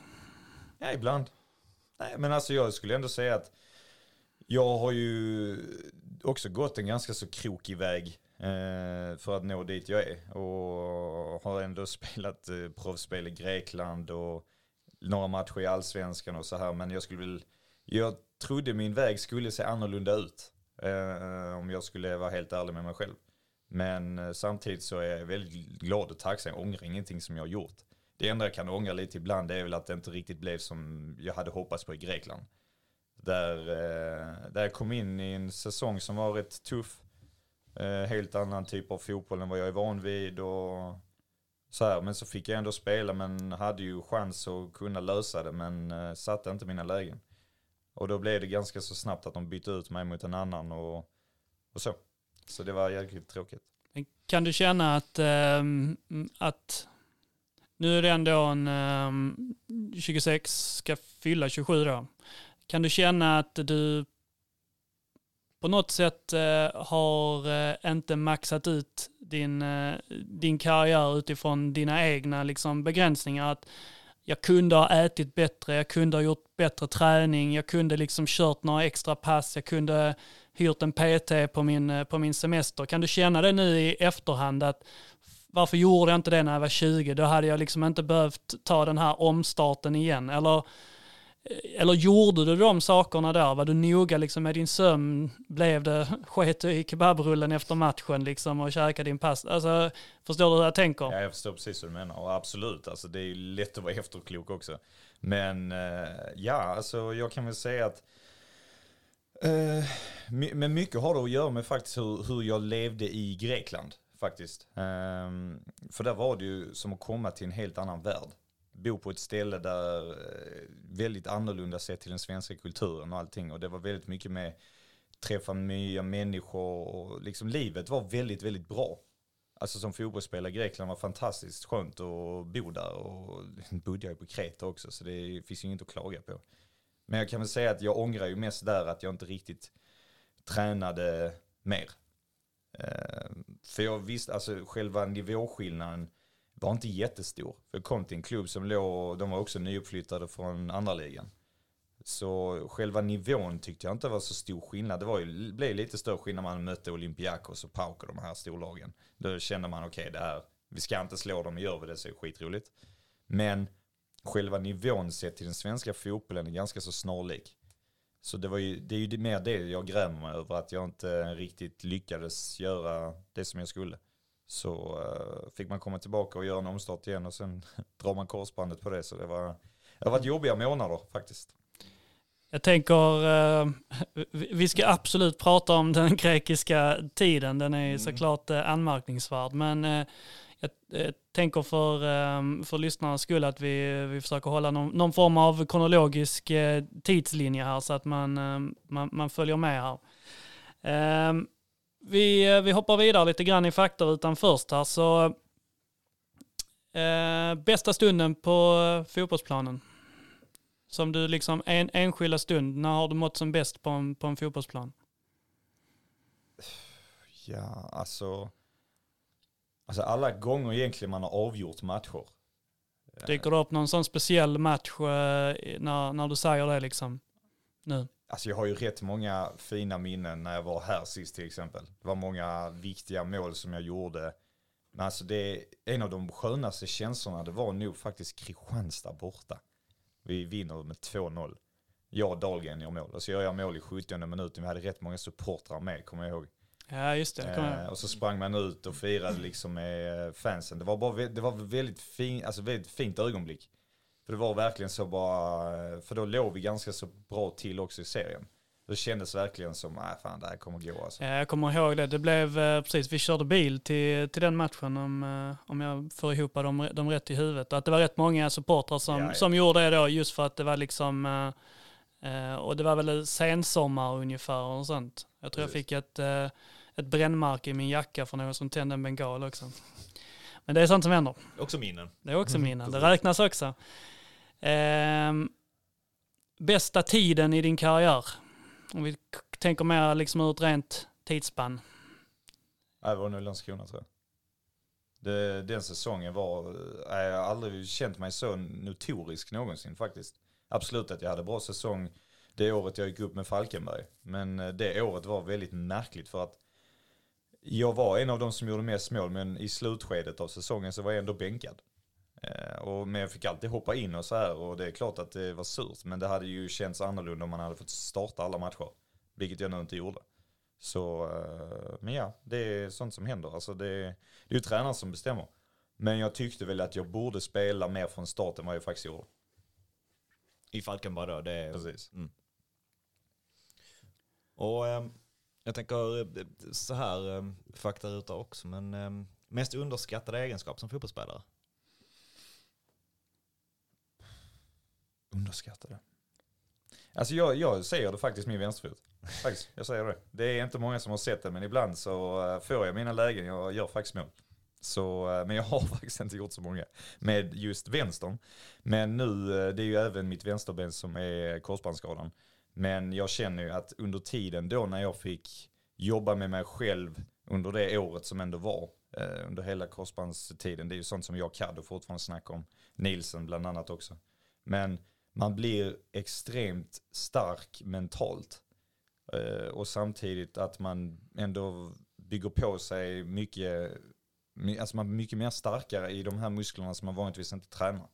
Ja, ibland. Nej, men alltså jag skulle ändå säga att jag har ju också gått en ganska så krokig väg eh, för att nå dit jag är. Och har ändå [laughs] spelat eh, proffsspel i Grekland och några matcher i allsvenskan och så här. Men jag skulle väl, jag trodde min väg skulle se annorlunda ut. Eh, om jag skulle vara helt ärlig med mig själv. Men eh, samtidigt så är jag väldigt glad och tacksam. Jag ångrar ingenting som jag har gjort. Det enda jag kan ångra lite ibland är väl att det inte riktigt blev som jag hade hoppats på i Grekland. Där, eh, där jag kom in i en säsong som var rätt tuff. Eh, helt annan typ av fotboll än vad jag är van vid och så här. Men så fick jag ändå spela men hade ju chans att kunna lösa det men satte inte mina lägen. Och då blev det ganska så snabbt att de bytte ut mig mot en annan och, och så. Så det var jäkligt tråkigt. Men Kan du känna att, ehm, att nu är det ändå en ehm, 26, ska fylla 27 då. Kan du känna att du på något sätt eh, har eh, inte maxat ut din, eh, din karriär utifrån dina egna liksom, begränsningar. Att jag kunde ha ätit bättre, jag kunde ha gjort bättre träning, jag kunde liksom kört några extra pass, jag kunde hyrt en PT på min, eh, på min semester. Kan du känna det nu i efterhand att varför gjorde jag inte det när jag var 20? Då hade jag liksom inte behövt ta den här omstarten igen. Eller eh, eller gjorde du de sakerna där? Var du noga liksom med din sömn? Blev det, [laughs] sket du i kebabrullen efter matchen liksom och käkade din pasta? Alltså, förstår du hur jag tänker? Ja, jag förstår precis hur du menar. Och absolut, alltså, det är ju lätt att vara [laughs] efterklok också. Men eh, ja, alltså jag kan väl säga att eh, Eh, men mycket har det att göra med faktiskt hur, hur jag levde i Grekland. Faktiskt. Ehm, för där var det ju som att komma till en helt annan värld bo på ett ställe där eh, väldigt annorlunda sett till den svenska kulturen och allting. Och det var väldigt mycket med träffa nya människor och liksom livet var väldigt, väldigt bra. Alltså som fotbollsspelare i Grekland var fantastiskt skönt att bo där och [laughs] bodde jag på Kreta också så det finns ju inget att klaga på. Men jag kan väl säga att jag ångrar ju mest där att jag inte riktigt tränade mer. Eh, för jag visste, alltså själva nivåskillnaden var inte jättestor. För jag kom till en klubb som låg, de var också nyuppflyttade från andra ligan. Så själva nivån tyckte jag inte var så stor skillnad. Det var ju, blev lite större skillnad när man mötte Olympiakos och Pauk och de här storlagen. Då kände man okej, okay, det här, vi ska inte slå dem, gör vi det så är det skitroligt. Men själva nivån sett till den svenska fotbollen är ganska så snarlik. Så det, var ju, det är ju mer det jag grämer mig över, att jag inte riktigt lyckades göra det som jag skulle så uh, fick man komma tillbaka och göra en omstart igen och sen [laughs] drar man korsbandet på det. Så det var, det har varit jobbiga månader faktiskt. Jag tänker, uh, vi ska absolut prata om den [laughs] grekiska tiden, den är mm. såklart uh, anmärkningsvärd. Men jag, jag, tänker för, ehm, för lyssnarnas skull att vi, vi försöker hålla någon, någon form av kronologisk eh, tidslinje här så att man, ehm, man, man följer med här. Ehm, vi, eh, vi hoppar vidare lite grann i faktarutan först här. Så, bästa stunden på fotbollsplanen? Som du liksom, en enskilda stund, när har du mått som bäst på en, på en fotbollsplan? Ja, alltså, alltså alla gånger egentligen man har avgjort matcher. Dyker det upp någon sån speciell match eh, när, när du säger det liksom? Nu? Alltså jag har ju rätt många fina minnen när jag var här sist till exempel. Det var många viktiga mål som jag gjorde. Men alltså det är en av de skönaste känslorna, det var nog faktiskt Kristianstad borta. Vi vinner med 2-0. Jag och Dahlgren gör mål. Och så gör jag mål i 70 minuten. Vi hade rätt många supportrar med, kommer jag ihåg. Ja, just det. Eh, och så sprang man ut och firade liksom med fansen. Det var, bara, det var väldigt, fin, alltså väldigt fint ögonblick. För det var verkligen så bara, för då låg vi ganska så bra till också i serien. Det kändes verkligen som, nej fan det här kommer gå alltså. Ja, jag kommer ihåg det. Det blev, eh, precis, vi körde bil till, till den matchen om, eh, om jag får ihop dem, dem rätt i huvudet. Och att det var rätt många supportrar som, ja, ja. som gjorde det då just för att det var liksom, eh, och det var väl sensommar ungefär och sånt. Jag tror precis. jag fick ett, ett brännmärke i min jacka för någon som tände en bengal också. Men det är sånt som händer. Också minnen. Det är också minnen. Det räknas också. Eh, bästa tiden i din karriär? Om vi tänker mer liksom ur ett rent tidsspann. Det var nog Landskrona tror jag. Det, den säsongen var, jag har aldrig känt mig så notorisk någonsin faktiskt. Absolut att jag hade bra säsong det året jag gick upp med Falkenberg. Men eh, det året var väldigt märkligt för att jag var en av de som gjorde mest mål men i slutskedet av säsongen så var jag ändå bänkad. Eh, och, men jag fick alltid hoppa in och så här och det är klart att det var surt. Men det hade ju känts annorlunda om man hade fått starta alla matcher. Vilket jag nu inte gjorde. Så, eh, men ja, det är sånt som händer. Alltså det, det är ju tränaren som bestämmer. Men jag tyckte väl att jag borde spela mer från start än vad jag faktiskt gjorde. I Falkenberg då? Det är, Precis. Mm. Och eh, jag tänker eh, så här, eh, faktaruta också, men eh, mest underskattade egenskap som fotbollsspelare? Underskattade. Alltså jag, jag säger det faktiskt min vänsterfot. Faktiskt, jag säger det. Det är inte många som har sett det, men ibland så eh, får jag mina lägen, jag gör faktiskt mål. Så, men jag har [laughs] faktiskt inte gjort så många med just vänstern. Men nu, det är ju även mitt vänsterben som är korsbandsskadan. Men jag känner ju att under tiden då när jag fick jobba med mig själv under det året som ändå var, eh, under hela korsbandstiden. Det är ju sånt som jag kan och fortfarande snackar om. Nilsen bland annat också. Men man blir extremt stark mentalt. Eh, och samtidigt att man ändå bygger på sig mycket, alltså man blir mycket mer starkare i de här musklerna som man vanligtvis inte tränar.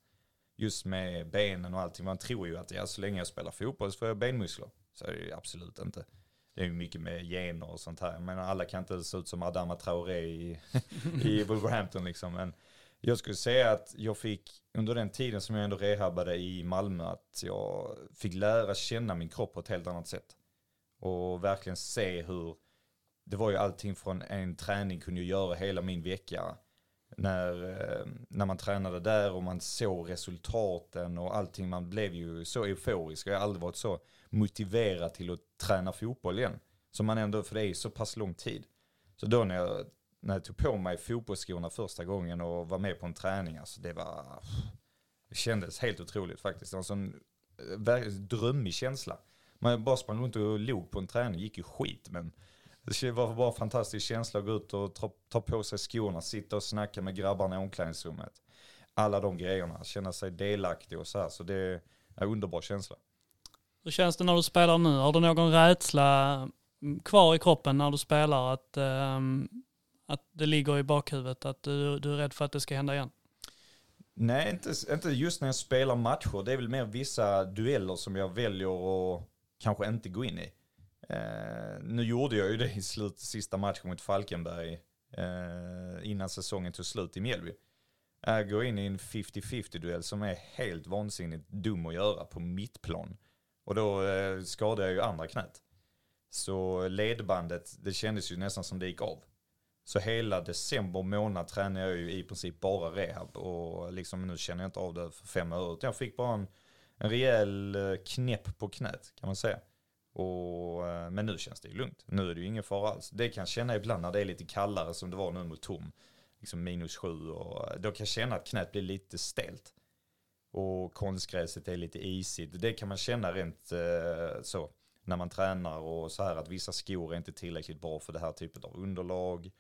Just med benen och allting. Man tror ju att ja, så länge jag spelar fotboll så får jag benmuskler. Så är det ju absolut inte. Det är ju mycket med gener och sånt här. Jag menar alla kan inte se ut som Adama Traoré i, [laughs] i Wolverhampton liksom. Men jag skulle säga att jag fick, under den tiden som jag ändå rehabade i Malmö, att jag fick lära känna min kropp på ett helt annat sätt. Och verkligen se hur, det var ju allting från en träning kunde jag göra hela min vecka. När, eh, när man tränade där och man såg resultaten och allting, man blev ju så euforisk. Jag har aldrig varit så motiverad till att träna fotboll igen. Som man ändå, för det är ju så pass lång tid. Så då när jag, när jag tog på mig fotbollsskorna första gången och var med på en träning, alltså det var, det kändes helt otroligt faktiskt. Det var en sån eh, drömmig känsla. Man bara sprang runt och log på en träning, gick ju skit men det var bara en fantastisk känsla att gå ut och ta, ta på sig skorna, sitta och snacka med grabbarna i omklädningsrummet. Alla de grejerna, känna sig delaktig och så här. Så det är en underbar känsla. Hur känns det när du spelar nu? Har du någon rädsla kvar i kroppen när du spelar? Att, ehm, att det ligger i bakhuvudet? Att du, du är rädd för att det ska hända igen? Nej, inte, inte just när jag spelar matcher. Det är väl mer vissa dueller som jag väljer att kanske inte gå in i. Eh, nu gjorde jag ju det i slut, sista matchen mot Falkenberg eh, innan säsongen tog slut i Mjällby. Äh, jag går in i en 50-50 duell som är helt vansinnigt dum att göra på mittplan. Och då eh, skadade jag ju andra knät. Så ledbandet, det kändes ju nästan som det gick av. Så hela december månad tränade jag ju i princip bara rehab och liksom nu känner jag inte av det för fem öre. Utan jag fick bara en, en rejäl eh, knäpp på knät kan man säga. Och, eh, men nu känns det ju lugnt. Nu är det ju ingen fara alls. Det kan jag känna ibland när det är lite kallare som det var nu mot Tom. Liksom minus sju och eh, då kan jag känna att knät blir lite stelt. Och konstgräset är lite isigt. Det kan man känna rent eh, så när man tränar och så här att vissa skor är inte tillräckligt bra för det här typet av underlag.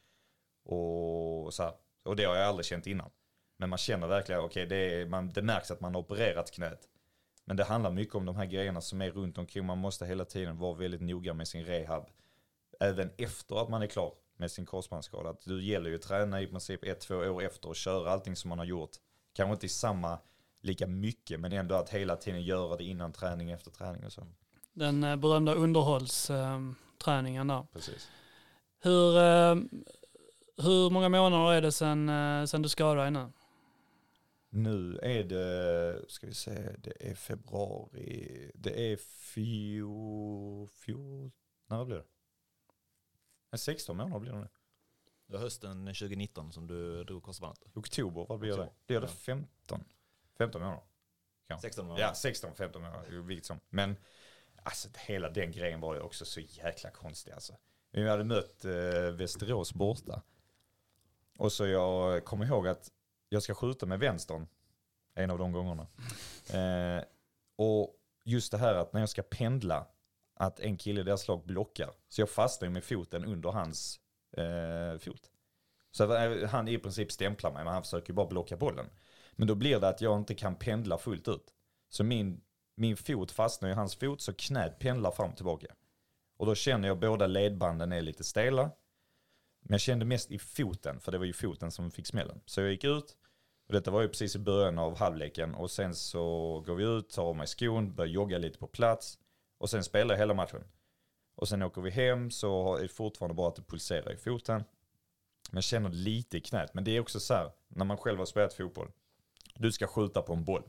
Och så här. Och det har jag aldrig känt innan. Men man känner verkligen, okej det, är- man- det märks att man har opererat knät. Men det handlar mycket om de här grejerna som är runt omkring. Man måste hela tiden vara väldigt noga med sin rehab. Även efter att man är klar med sin korsbandsskada. Att Det gäller ju att träna i princip ett, två år efter och köra allting som man har gjort. Kanske inte i samma, lika mycket, men ändå att hela tiden göra det innan träning, efter träning och så. Den eh, berömda underhållsträningen där. Precis. Hur, eh, hur många månader är det sedan, eh, sedan du skadade dig nu? Nu är det, ska vi se, det är februari, det är fjol, fjol, när blir det? Nej, 16 månader blir det nu. Det var hösten 2019 som du drog korsbandet. Oktober, vad blir det? Oktober, Blir det ja. 15? 15 månader? 16 månader. Ja, 16, 15 månader, vilket som. Men alltså hela den grejen var ju också så jäkla konstig alltså. Vi hade mött eh, Västerås borta. Och så jag kommer ihåg att jag ska skjuta med vänstern en av de gångerna. Eh, och just det här att när jag ska pendla, att en kille i deras lag blockar. Så jag fastnar ju med foten under hans eh, fot. Så eh, han i princip stämplar mig, men han försöker ju bara blocka bollen. Men då blir det att jag inte kan pendla fullt ut. Så min, min fot fastnar i hans fot så knät pendlar fram och tillbaka. Och då känner jag båda ledbanden är lite stela. Men jag kände mest i foten, för det var ju foten som fick smällen. Så jag gick ut, och detta var ju precis i början av halvleken. Och sen så går vi ut, tar av mig skon, börjar jogga lite på plats. Och sen spelar jag hela matchen. Och sen åker vi hem så är det fortfarande bara att det pulserar i foten. Men jag känner lite i knät. Men det är också så här, när man själv har spelat fotboll. Du ska skjuta på en boll.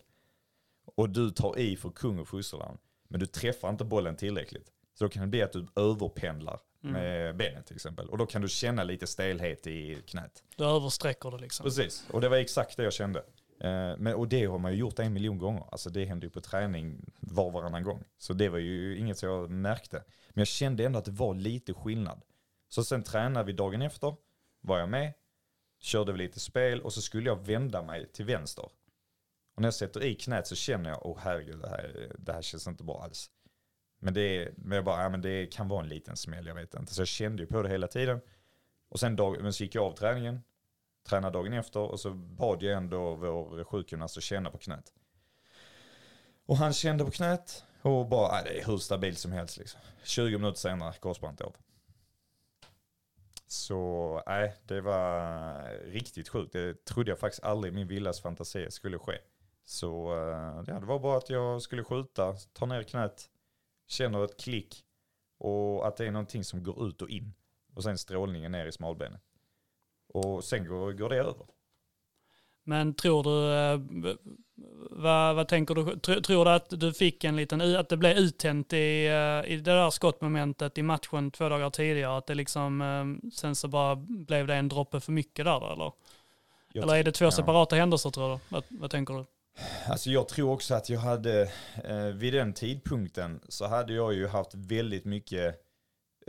Och du tar i för kung och fosterland. Men du träffar inte bollen tillräckligt. Så då kan det bli att du överpendlar med benet till exempel. Och då kan du känna lite stelhet i knät. Du översträcker det liksom. Precis, och det var exakt det jag kände. Eh, Men, och det har man ju gjort en miljon gånger. Alltså det hände ju på träning var och varannan gång. Så det var ju inget som jag märkte. Men jag kände ändå att det var lite skillnad. Så sen tränade vi dagen efter, var jag med, körde vi lite spel och så skulle jag vända mig till vänster. Och när jag sätter i knät så känner jag, åh herregud, det här, det här känns inte bra alls. Men det, är, men jag bara, ja, men det kan vara en liten smäll, jag vet inte. Så jag kände ju på det hela tiden. Och sen dag, men så gick jag av träningen, tränade dagen efter och så bad jag ändå vår sjukgymnast att känna på knät. Och han kände på knät och bara, ja det är hur stabilt som helst liksom. 20 minuter senare, korsbandet av. Så nej, det var riktigt sjukt. Det trodde jag faktiskt aldrig i min villas fantasi skulle ske. Så eh, ja, det var bara att jag skulle skjuta, ta ner knät, känner ett klick och att det är någonting som går ut och in. Och sen strålningen ner i smalbenet. Och sen går, går det över. Men tror du, eh, vad, vad tänker du, tror, tror du att du fick en liten, att det blev uttänt i, eh, i det där skottmomentet i matchen två dagar tidigare? Att det liksom, eh, sen så bara blev det en droppe för mycket där eller? Jag eller är det två ja. separata händelser tror du? Vad, vad tänker du? Alltså jag tror också att jag hade, eh, vid den tidpunkten så hade jag ju haft väldigt mycket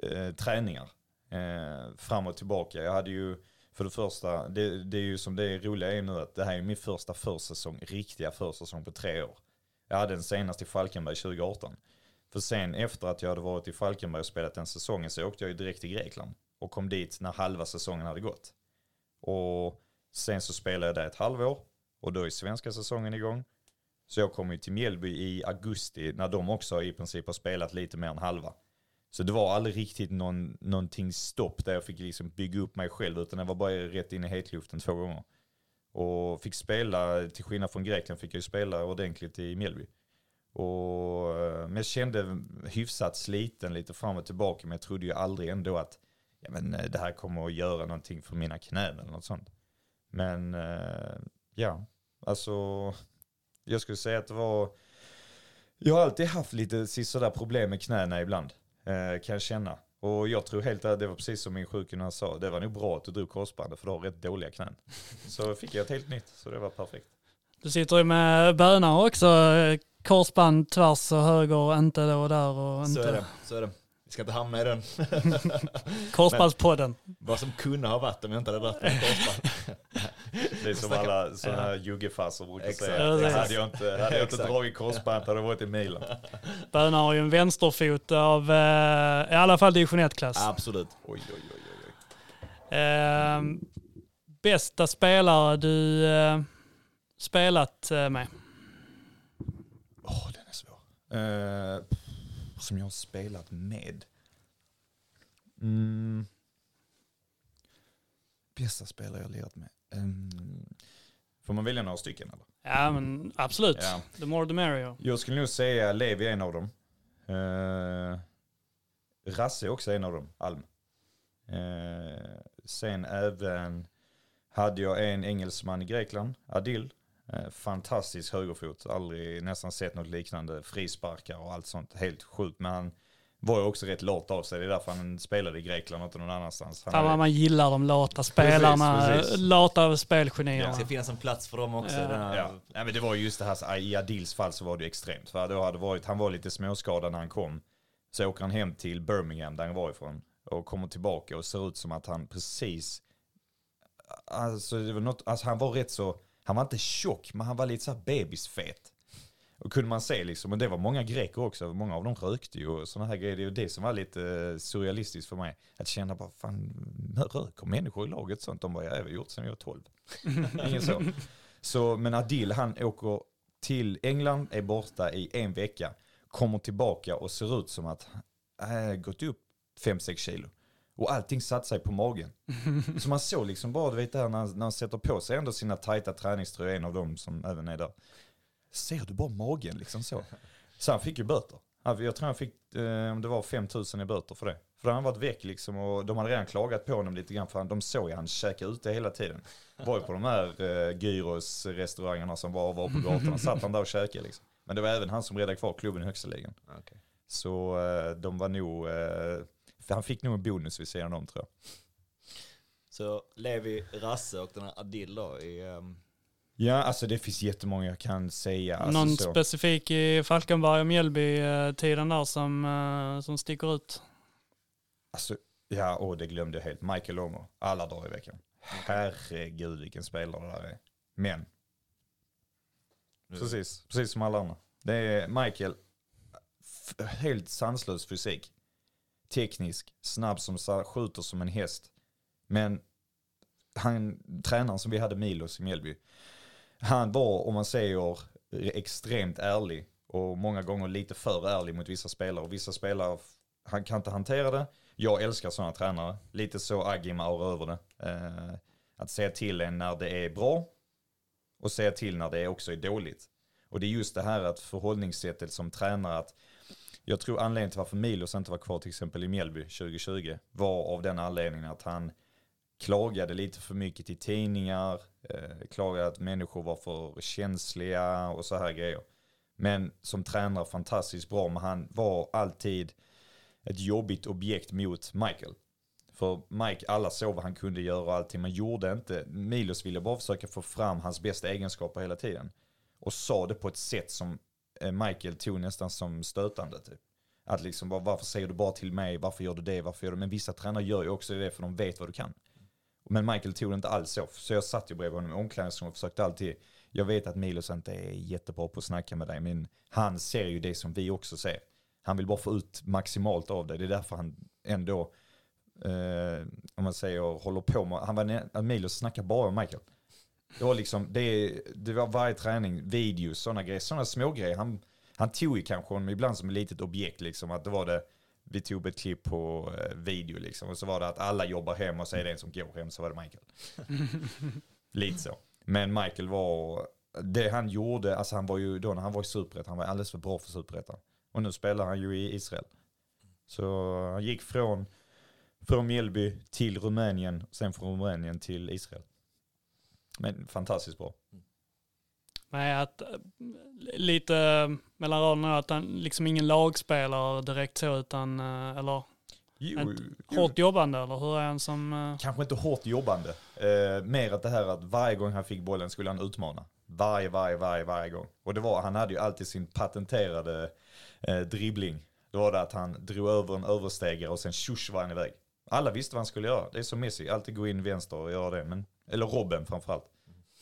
eh, träningar eh, fram och tillbaka. Jag hade ju, för det första, det, det är ju som det är roliga är nu att det här är min första försäsong, riktiga försäsong på tre år. Jag hade den senast i Falkenberg 2018. För sen efter att jag hade varit i Falkenberg och spelat den säsongen så åkte jag ju direkt till Grekland och kom dit när halva säsongen hade gått. Och sen så spelade jag där ett halvår och då är svenska säsongen igång. Så jag kom ju till Mjällby i augusti när de också i princip har spelat lite mer än halva. Så det var aldrig riktigt någon, någonting stopp där jag fick liksom bygga upp mig själv utan jag var bara rätt in i hetluften två gånger. Och fick spela, till skillnad från Grekland fick jag ju spela ordentligt i Mjällby. Och, eh, men jag kände hyfsat sliten lite fram och tillbaka men jag trodde ju aldrig ändå att ja, men, eh, det här kommer att göra någonting för mina knän eller något sånt. Men eh, ja, alltså jag skulle säga att det var, jag har alltid haft lite sådär problem med knäna ibland, eh, kan jag känna. Och jag tror helt att det var precis som min sjukgymnast sa, det var nog bra att du drog korsbandet för du har rätt dåliga knän. [laughs] Så fick jag ett helt nytt, så det var perfekt. Du sitter ju med bönar också, eh, korsband tvärs och höger, inte då och där och inte. Så är det, så är det. Vi ska inte hamna i den. [laughs] Korsbandspodden. Vad som kunde ha varit om jag inte hade dragit korsband. [laughs] Det är som alla sådana här juggefarsor brukar Exakt. säga. Precis. hade jag inte, hade jag inte Exakt. dragit korsbandet hade jag varit i Milan. Bönar har ju en vänsterfot av eh, i alla fall division 1-klass. Absolut. Oj, oj, oj, oj, oj. Eh, bästa spelare du eh, spelat eh, med? Åh, den är svår. Eh, som jag har spelat med. Mm. Bästa spelare jag har lirat med. Um, får man välja några stycken eller? Ja men absolut. Ja. The more the merrier. Jag skulle nog säga Levi är en av dem. Uh, Rasse är också en av dem, Alm. Eh, sen även hade jag en engelsman i Grekland, Adil. Eh, fantastisk högerfot, aldrig nästan sett något liknande. Frisparkar och allt sånt, helt sjukt. Men han var ju också rätt lat av sig, det är därför han spelade i Grekland och inte någon annanstans. Han hade- vad man gillar de lata spelarna, precis. lata Det spelgenierna. ska finnas en plats för dem också. Ja. Den här- Ja. Nej, men det var ju just det här, i Adils fall så var det ju extremt. För då hade varit, han var lite småskadad när han kom. Så åker han hem till Birmingham där han var ifrån. Och kommer tillbaka och ser ut som att han precis, alltså, det var något, alltså han var rätt så, han var inte tjock men han var lite så här bebisfet. Och kunde man se liksom, och det var många greker också, många av dem rökte ju och sådana här grejer. Det är det som var lite eh, surrealistiskt för mig. Att känna bara, fan, röker människor i laget sånt? De bara, ja, jag har gjort sen jag var 12. [laughs] Ingen så. Så, men Adil han åker till England, är borta i en vecka, kommer tillbaka och ser ut som att han äh, gått upp 5-6 kilo. Och allting satt sig på magen. [laughs] Så man såg liksom bara, du vet det här när han, när han sätter på sig ändå sina tajta träningströjor, en av dem som även är där. Ser du bara magen liksom så. Så han fick ju böter. Jag tror han fick, eh, om det var 5000 i böter för det. För han varit väck liksom och de hade redan klagat på honom lite grann för de såg ju han käka ute hela tiden. Var ju på de här eh, gyros restaurangerna som var, var på gatorna, satt han där och käkade liksom. Men det var även han som räddade kvar klubben i högsta ligan. Okej. Så eh, de var nog, eh, han fick nog en bonus vid sidan om tror jag. Så Levi, Rasse och den här Adil då i... ehm, Ja, alltså det finns jättemånga jag kan säga. Alltså, Någon så. specifik i Falkenberg och Mjällby-tiden där som, eh, som sticker ut? Alltså, ja, åh, det glömde jag helt. Michael Omo, alla dagar i veckan. Herregud vilken spelare det där är. Men, precis, precis som alla andra. Det är Michael, helt sanslös fysik. Teknisk, snabb som skjuter som en häst. Men han, tränaren som vi hade, Milos i Mjällby, han var, om man säger, extremt ärlig och många gånger lite för ärlig mot vissa spelare. Och vissa spelare, han kan inte hantera det. Jag älskar sådana tränare. Lite så Agim aura över det. Eh, att säga till en när det är bra och säga till när det också är dåligt. Och det är just det här att förhållningssättet som tränare att jag tror anledningen till varför Milos inte var kvar till exempel i Mjällby 2020 var av den anledningen att han klagade lite för mycket till tidningar, eh, klagade att människor var för känsliga och så här grejer. Men som tränare fantastiskt bra, men han var alltid ett jobbigt objekt mot Michael. För Mike, alla såg vad han kunde göra och allting, men gjorde inte. Milos ville bara försöka få fram hans bästa egenskaper hela tiden. Och sa det på ett sätt som eh, Michael tog nästan som stötande. Typ. Att liksom, varför säger du bara till mig, varför gör du det, varför gör du Men vissa tränare gör ju också det för de vet vad du kan. Men Michael tog det inte alls så. Så jag satt ju bredvid honom i omklädningsrummet och försökte alltid, jag vet att Milos inte är jättebra på att snacka med dig, men han ser ju det som vi också ser. Han vill bara få ut maximalt av det. Det är därför han ändå, eh, om man säger, håller på med, han var, Milos snackar bara med Michael. Det var liksom, det, det var varje träning, videos, sådana grejer, sådana smågrejer. Han, han tog ju kanske honom ibland som ett litet objekt liksom, att det var det, vi tog ett klipp på eh, video liksom. Och så var det att alla jobbar hem och så är det en som går hem, så var det Michael. [laughs] Lite så. Men Michael var, det han gjorde, alltså han var ju då när han var i Superettan, han var alldeles för bra för Superettan. Och nu spelar han ju i Israel. Så han gick från, från Mjällby till Rumänien, sen från Rumänien till Israel. Men fantastiskt bra. Nej, att eh, lite mellan raderna att han liksom ingen lagspelare direkt så utan, eh, eller Jo, hårt jo. jobbande eller hur är han som? Eh? Kanske inte hårt jobbande. Eh, mer att det här att varje gång han fick bollen skulle han utmana. Varje, varje, varje, varje gång. Och det var, han hade ju alltid sin patenterade eh, dribbling. Då var det att han drog över en överstegare och sen tjosch var han iväg. Alla visste vad han skulle göra. Det är som Messi, alltid gå in vänster och göra det. Men, eller Robben framförallt.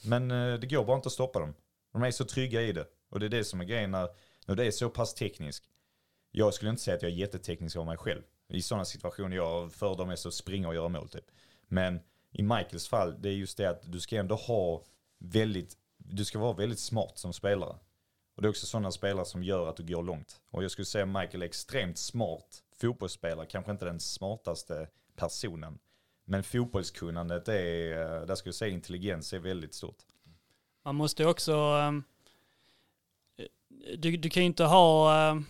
Men eh, det går bara inte att stoppa dem. De är så trygga i det. Och det är det som är grejen när, när det är så pass tekniskt. Jag skulle inte säga att jag är jätteteknisk av mig själv. I sådana situationer jag föredrar mest att springa och göra mål typ. Men i Michaels fall, det är just det att du ska ändå ha väldigt, du ska vara väldigt smart som spelare. Och det är också sådana spelare som gör att du går långt. Och jag skulle säga att Michael är extremt smart fotbollsspelare, kanske inte den smartaste personen. Men fotbollskunnandet är, eh, där skulle jag säga intelligens är väldigt stort. Man måste också, ehm, eh, du, du kan ju inte ha ehm,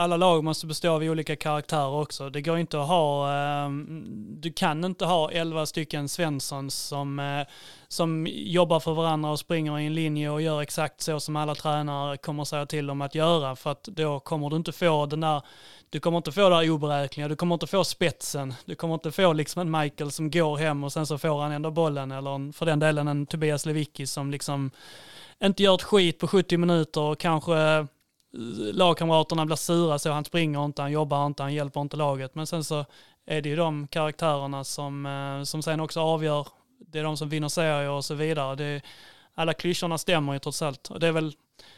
alla lag måste bestå av olika karaktärer också. Det går inte att ha, ehm, du kan inte ha elva stycken Svenssons som, eh, som jobbar för varandra och springer i en linje och gör exakt så som alla tränare kommer säga till dem att göra. För att då kommer du inte få den där, du kommer inte få det där oberäkneliga, du kommer inte få spetsen, du kommer inte få liksom en Michael som går hem och sen så får han ändå bollen eller för den delen en Tobias Lewicki som liksom inte gör ett skit på 70 minuter och kanske lagkamraterna blir sura så han springer inte, han jobbar inte, han hjälper inte laget. Men sen så är det ju de karaktärerna som, eh, som sen också avgör. Det är de som vinner serier och så vidare. Det, alla klyschorna stämmer ju trots allt. Och det är väl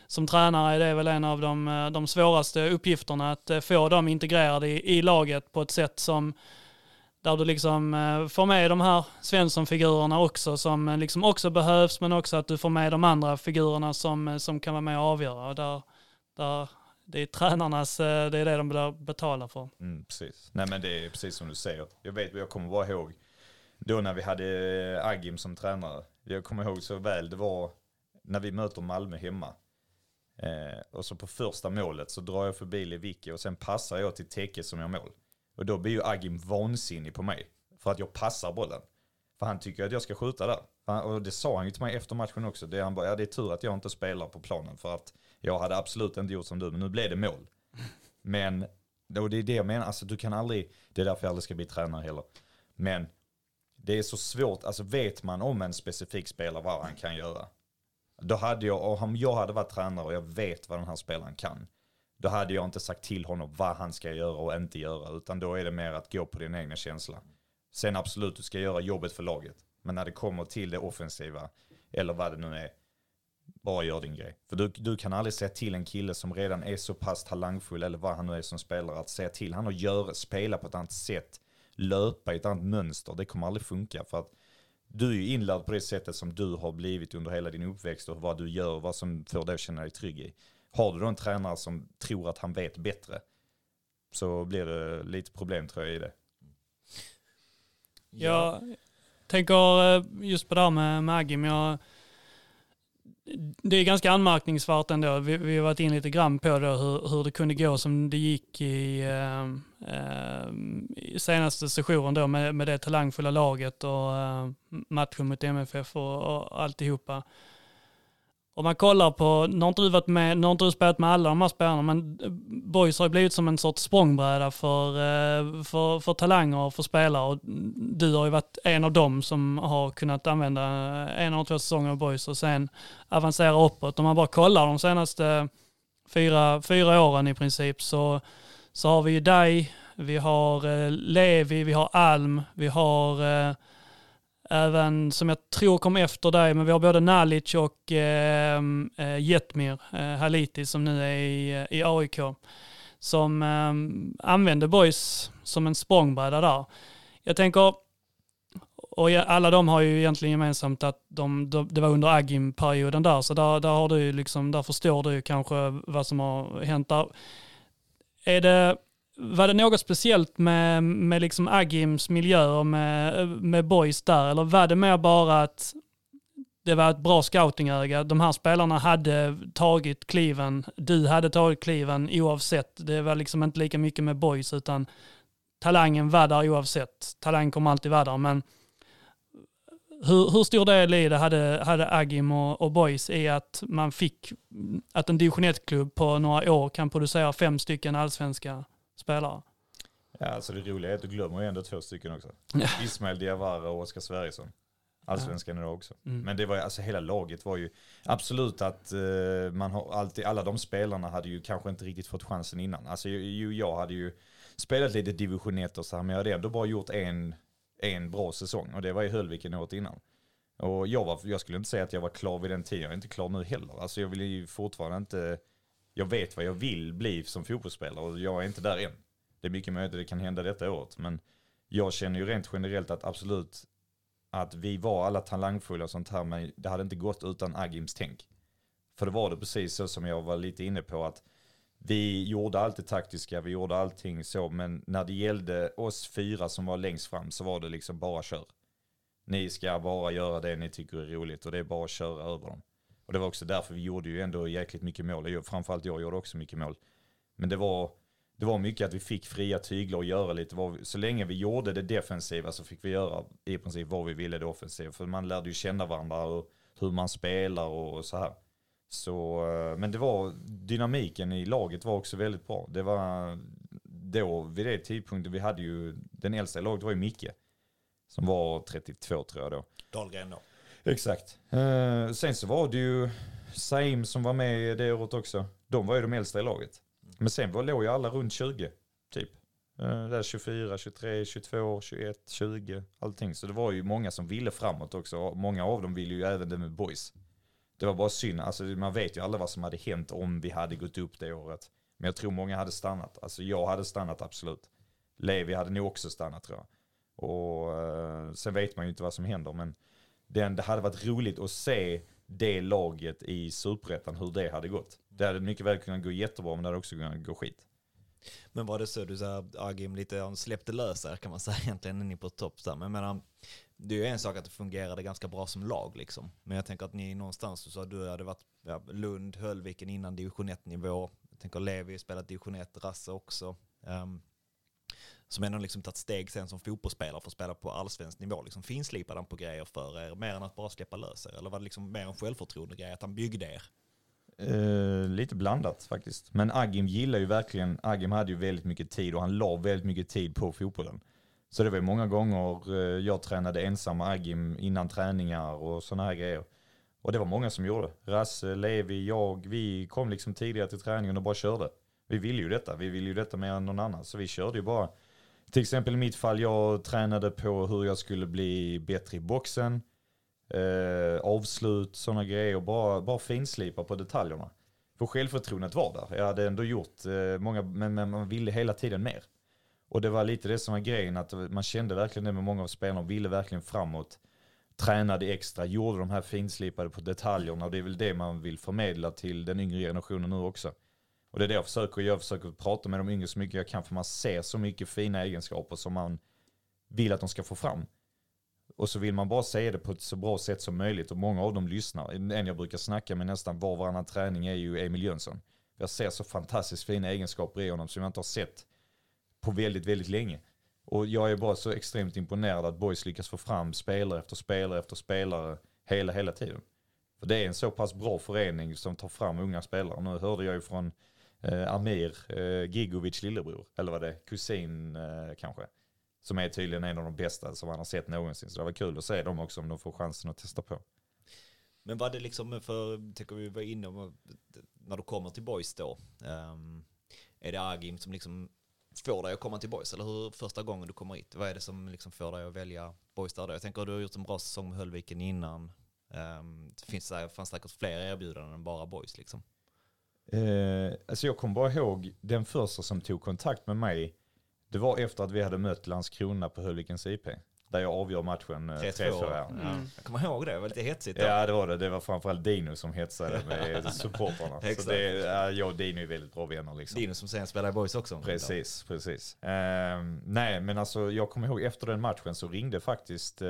som tränare är det väl en av de, eh, de svåraste uppgifterna att eh, få dem integrerade i, i laget på ett sätt som där du liksom får med de här Svensson-figurerna också som liksom också behövs men också att du får med de andra figurerna som, som kan vara med och avgöra. Och där, där det är tränarnas, eh, det är det de betalar för. Mm, precis. Nej men det är precis som du säger. Jag vet, jag kommer bara ihåg då när vi hade eh, Agim som tränare. Jag kommer ihåg så väl, det var när vi möter Malmö hemma. Eh, och så på första målet så drar jag förbi Lewicki och sen passar jag till Teke som gör mål. Och då blir ju Agim vansinnig på mig. För att jag passar bollen. För han tycker att jag ska skjuta där. Och det sa han ju till mig efter matchen också. Det, han bara, ja det är tur att jag inte spelar på planen. För att jag hade absolut inte gjort som du, men nu blev det mål. Men, och det är det jag menar, alltså du kan aldrig, det är därför jag aldrig ska bli tränare heller. Men det är så svårt, alltså vet man om en specifik spelare vad han kan göra. Då hade jag, och om jag hade varit tränare och jag vet vad den här spelaren kan. Då hade jag inte sagt till honom vad han ska göra och inte göra. Utan då är det mer att gå på din egna känsla. Sen absolut, du ska göra jobbet för laget. Men när det kommer till det offensiva, eller vad det nu är, bara gör din grej. För du, du kan aldrig säga till en kille som redan är så pass talangfull, eller vad han nu är som spelare, att säga till han och göra, spela på ett annat sätt, löpa i ett annat mönster. Det kommer aldrig funka för att du är ju inlärd på det sättet som du har blivit under hela din uppväxt och vad du gör, vad som får dig att känna dig trygg i. Har du då en tränare som tror att han vet bättre så blir det lite problem tror jag i det. Jag tänker eh, just på det här med, med Agim. Jag, det är ganska anmärkningsvärt ändå. Vi, vi har varit in lite grann på det, hur, hur det kunde gå som det gick i, eh, i senaste sessionen då med, med det talangfulla laget och eh, matchen mot MFF och, och alltihopa. Om man kollar på, nu har inte du varit med, nu har inte du spelat med alla de här spelarna, men eh, Boys har ju blivit som en sorts språngbräda för, eh, för, för talanger och för spelare. Och du har ju varit en av dem som har kunnat använda eh, en eller två säsonger av Boys och sen avancera uppåt. Om man bara kollar de senaste fyra, fyra åren i princip så, så har vi ju dig, vi har Levi, vi har Alm, vi har eh, Även som jag tror kom efter dig, men vi har både Nalic och ehm, eh, Jetmir eh, Haliti som nu är i, eh, i AIK. Som eh, använde Boys som en språngbräda där. Jag tänker, och alla de har ju egentligen gemensamt att de, de det var under Agim-perioden där, så där, där, har du liksom, där förstår du kanske vad som har hänt där. Är det var det något speciellt med, med liksom Agims miljö och med, med boys där? Eller var det mer bara att det var ett bra scoutingöga? De här spelarna hade tagit kliven, du hade tagit kliven oavsett. Det var liksom inte lika mycket med boys utan talangen var där oavsett. Talang kommer alltid vara där men hur, hur stor del i det hade, hade Agim och, och Boys i att man fick, att en division 1-klubb på några år kan producera fem stycken allsvenska spelare. Ja, alltså det roliga är att du glömmer ju ändå två stycken också. Ismail Diawara och Oskar Sverrisson. Allsvenskan idag också. Mm. Men det var alltså hela laget var ju absolut att uh, man har alltid, alla de spelarna hade ju kanske inte riktigt fått chansen innan. Alltså ju, jag hade ju spelat lite division 1 och så här, men jag hade ändå bara gjort en, en bra säsong och det var i Höllviken året innan. Och jag, var, jag skulle inte säga att jag var klar vid den tiden, jag är inte klar nu heller. Alltså jag vill ju fortfarande inte jag vet vad jag vill bli som fotbollsspelare och jag är inte där än. Det är mycket möjligt att det kan hända detta året, men jag känner ju rent generellt att absolut att vi var alla talangfulla och sånt här, men det hade inte gått utan Agims tänk. För det var det precis så som jag var lite inne på att vi gjorde allt det taktiska, vi gjorde allting så, men när det gällde oss fyra som var längst fram så var det liksom bara kör. Ni ska bara göra det ni tycker är roligt och det är bara att köra över dem. Och det var också därför vi gjorde ju ändå jäkligt mycket mål. Framförallt jag gjorde också mycket mål. Men det var, det var mycket att vi fick fria tyglar och göra lite. Vi, så länge vi gjorde det defensiva så fick vi göra i princip vad vi ville det offensiva. För man lärde ju känna varandra och hur man spelar och så här. Så, eh, men det var, dynamiken i laget var också väldigt bra. Det var då, vid det tidpunkten, vi hade ju, den äldsta i laget var ju Micke. Som var 32 tror jag då. Dahlgren då. Exakt. Eh, sen så var det ju Saim som var med det året också. De var ju de äldsta i laget. Men sen var, låg ju alla runt 20, typ. Eh, där 24, 23, 22, 21, 20, allting. Så det var ju många som ville framåt också. Många av dem ville ju även det med boys. Det var bara synd, alltså man vet ju aldrig vad som hade hänt om vi hade gått upp det året. Men jag tror många hade stannat. Alltså jag hade stannat absolut. Levi hade nog också stannat tror jag. Och eh, sen vet man ju inte vad som händer men den, det hade varit roligt att se det laget i superettan, hur det hade gått. Det hade mycket väl kunnat gå jättebra, men det hade också kunnat gå skit. Men var det så, du sa Agim lite, han släppte lös där kan man säga [laughs] egentligen, ni på topp Men jag menar, det är ju en sak att det fungerade ganska bra som lag liksom. Men jag tänker att ni någonstans, du sa att du hade varit ja, Lund, Höllviken innan division 1 nivå. Jag tänker Levi spelat division 1, Rasse också. Um, som ändå liksom tagit steg sen som fotbollsspelare för att spela på allsvensk nivå. Liksom finslipade han på grejer för er, mer än att bara släppa lös er? Eller var det liksom mer en självförtroende grej, att han byggde er? Uh, lite blandat faktiskt. Men Agim gillar ju verkligen, Agim hade ju väldigt mycket tid och han la väldigt mycket tid på fotbollen. Så det var ju många gånger eh, jag tränade ensam med Agim innan träningar och sådana här grejer. Och det var många som gjorde. Rasse, Levi, jag, vi kom liksom tidigare till träningen och bara körde. Vi ville ju detta, vi ville ju detta mer än någon annan. Så vi körde ju bara till exempel i mitt fall, jag tränade på hur jag skulle bli bättre i boxen, eh, avslut, sådana grejer. Och bara, bara finslipa på detaljerna. För självförtroendet var där. Jag hade ändå gjort eh, många, men, men man ville hela tiden mer. Och det var lite det som var grejen, att man kände verkligen det med många av spelarna, ville verkligen framåt. tränade extra, gjorde de här finslipade på detaljerna och det är väl det man vill förmedla till den yngre generationen nu också. Och det är det jag försöker Jag försöker prata med de yngre så mycket jag kan för man ser så mycket fina egenskaper som man vill att de ska få fram. Och så vill man bara säga det på ett så bra sätt som möjligt och många av dem lyssnar. En jag brukar snacka med nästan var och varannan träning är ju Emil Jönsson. Jag ser så fantastiskt fina egenskaper i honom som jag inte har sett på väldigt, väldigt länge. Och jag är bara så extremt imponerad att Boys lyckas få fram spelare efter spelare efter spelare hela, hela tiden. För det är en så pass bra förening som tar fram unga spelare. Nu hörde jag ju från eh, Amir eh, Gigovic lillebror, eller vad det är, kusin eh, kanske. Som är tydligen en av de bästa som han har sett någonsin. Så det var kul att se dem också om de får chansen att testa på. Men vad det liksom för, tycker vi var inne om, när du kommer till Boys då, um, är det Agim som liksom får dig att komma till Boys? Eller hur första gången du kommer hit? Vad är det som liksom får dig att välja Boys där då? Jag tänker att du har gjort en bra säsong med Höllviken innan. Um, det finns, fanns säkert fler erbjudanden än bara Boys liksom. Eh, alltså jag kommer bara ihåg den första som tog kontakt med mig. Det var efter att vi hade mött Landskrona på Höllvikens IP. Där jag avgör matchen 3-4. Eh, mm. Ja. Jag kommer ihåg det, det var lite hetsigt. Då. Ja det var det. Det var framförallt Dino som hetsade med [laughs] supportrarna. så det, ja, jag och Dino är väldigt bra vänner. Liksom. Dino som sen spelar i Boys också. Precis, precis. Uh, nej men alltså jag kommer ihåg efter den matchen så ringde faktiskt, uh,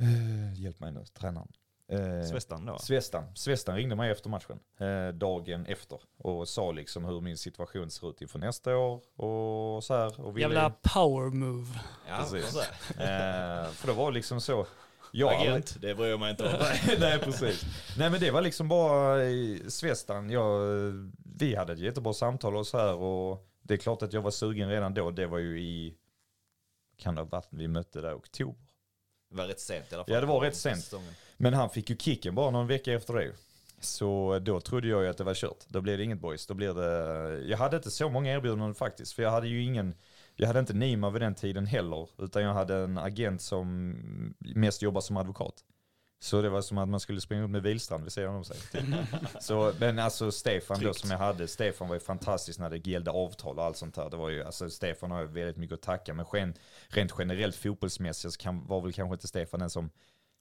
uh, hjälp mig nu, tränaren. Eh, Svestan då? Svestan. Svestan ringde mig efter matchen, eh, dagen efter. Och sa liksom hur min situation ser ut inför nästa år och så här. Och ville... Jävla power move. Ja, precis. eh, för det var liksom så. Jag Agent, det bryr jag mig inte om. [laughs] Nej, precis. Nej, men det var liksom bara Svestan. Jag, vi hade ett jättebra samtal och så här. Och det är klart att jag var sugen redan då. Det var ju i, kan det ha varit, vi mötte där i oktober. Det var rätt sent i alla fall. Ja, det var rätt sent. Men han fick ju kicken bara någon vecka efter det. Så då trodde jag ju att det var kört. Då blir det inget boys. Då blir det... Jag hade inte så många erbjudanden faktiskt. För jag hade ju ingen... Jag hade inte Nima vid den tiden heller. Utan jag hade en agent som mest jobbar som advokat. Så det var som att man skulle springa upp med Wilstrand vid sidan om sig. Typ. [laughs] så, men alltså Stefan Tryckt. då som jag hade, Stefan var ju fantastisk när det gällde avtal och allt sånt här. Det var ju, alltså Stefan har ju väldigt mycket att tacka. Men rent generellt fotbollsmässigt så kan, var väl kanske inte Stefan den som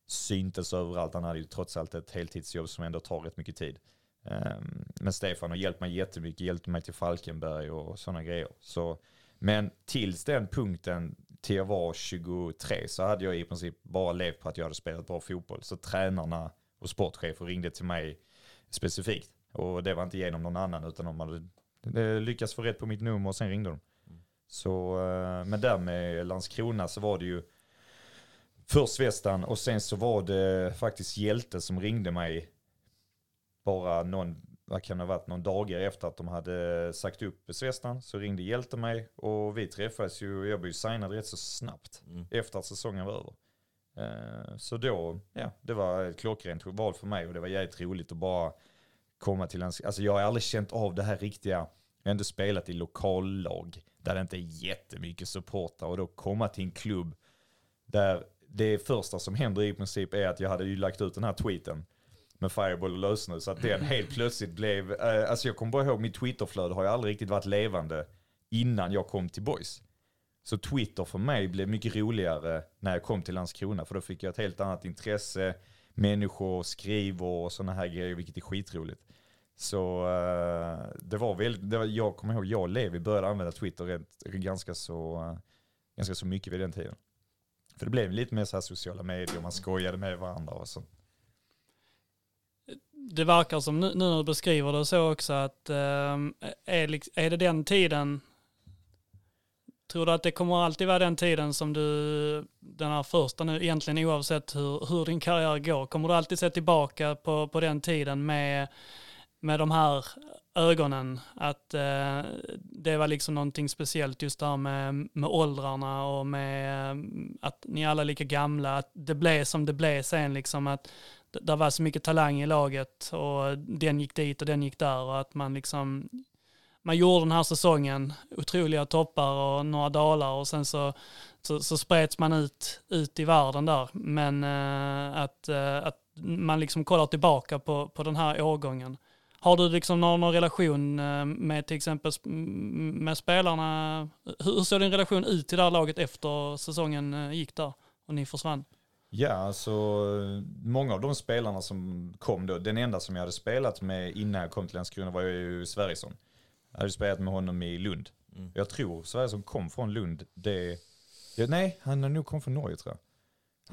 syntes överallt. Han hade ju trots allt ett heltidsjobb som ändå tar rätt mycket tid. Ehm, men Stefan har hjälpt mig jättemycket, hjälpt mig till Falkenberg och sådana grejer. Så, men tills den punkten, till jag var 23, så hade jag i princip bara levt på att jag hade spelat bra fotboll. Så tränarna och sportchefer ringde till mig specifikt. Och det var inte genom någon annan, utan de hade lyckats få rätt på mitt nummer och sen ringde de. Mm. Så, eh, men där med Landskrona så var det ju, Först Vestan och sen så var det faktiskt Hjälte som ringde mig bara någon, vad kan det ha varit, någon dagar efter att de hade sagt upp Svestan så ringde Hjälte mig och vi träffades ju, jag blev ju signad rätt så snabbt mm. efter att säsongen var över. Uh, så då, ja, det var ett klockrent val för mig och det var jävligt roligt att bara komma till en, alltså jag har aldrig känt av det här riktiga, jag har ändå spelat i lokallag där det inte är jättemycket supportrar och då komma till en klubb där det första som händer i princip är att jag hade ju lagt ut den här tweeten med Fireball och lösnus. Så att den [laughs] helt plötsligt blev, eh, alltså jag kommer bara ihåg mitt Twitterflöde har ju aldrig riktigt varit levande innan jag kom till Boys. Så Twitter för mig blev mycket roligare när jag kom till Landskrona för då fick jag ett helt annat intresse. Människor skriver och sådana här grejer vilket är skitroligt. Så uh, det var väldigt, det var, jag kommer ihåg, jag och Levi började använda Twitter rent, ganska, så, ganska så mycket vid den tiden. För det blev lite mer så här sociala medier, man skojade med varandra och så. Det verkar som, nu, när du beskriver det så också, att eh, är, är det den tiden, tror du att det kommer alltid vara den tiden som du, den här första nu, egentligen oavsett hur, hur din karriär går, kommer du alltid se tillbaka på, på den tiden med, med de här ögonen? Att eh, det var liksom någonting speciellt just det här med, med åldrarna och med att ni alla är lika gamla, att det blev som det blev sen liksom att det var så mycket talang i laget och den gick dit och den gick där och att man liksom man gjorde den här säsongen, otroliga toppar och några dalar och sen så, så, så spreds man ut, ut i världen där. Men eh, att, eh, att man liksom kollar tillbaka på, på den här årgången. Har du liksom någon, någon relation eh, med till exempel med spelarna? Hur såg din relation ut till det här laget efter säsongen eh, gick där och ni försvann? Ja, alltså många av de spelarna som kom då, den enda som jag hade spelat med innan jag kom till Landskrona var ju Sverigesson. Jag hade spelat med honom i Lund. Mm. Jag tror Sverigesson kom från Lund. Det, ja, nej, han har nog kom från Norge tror jag.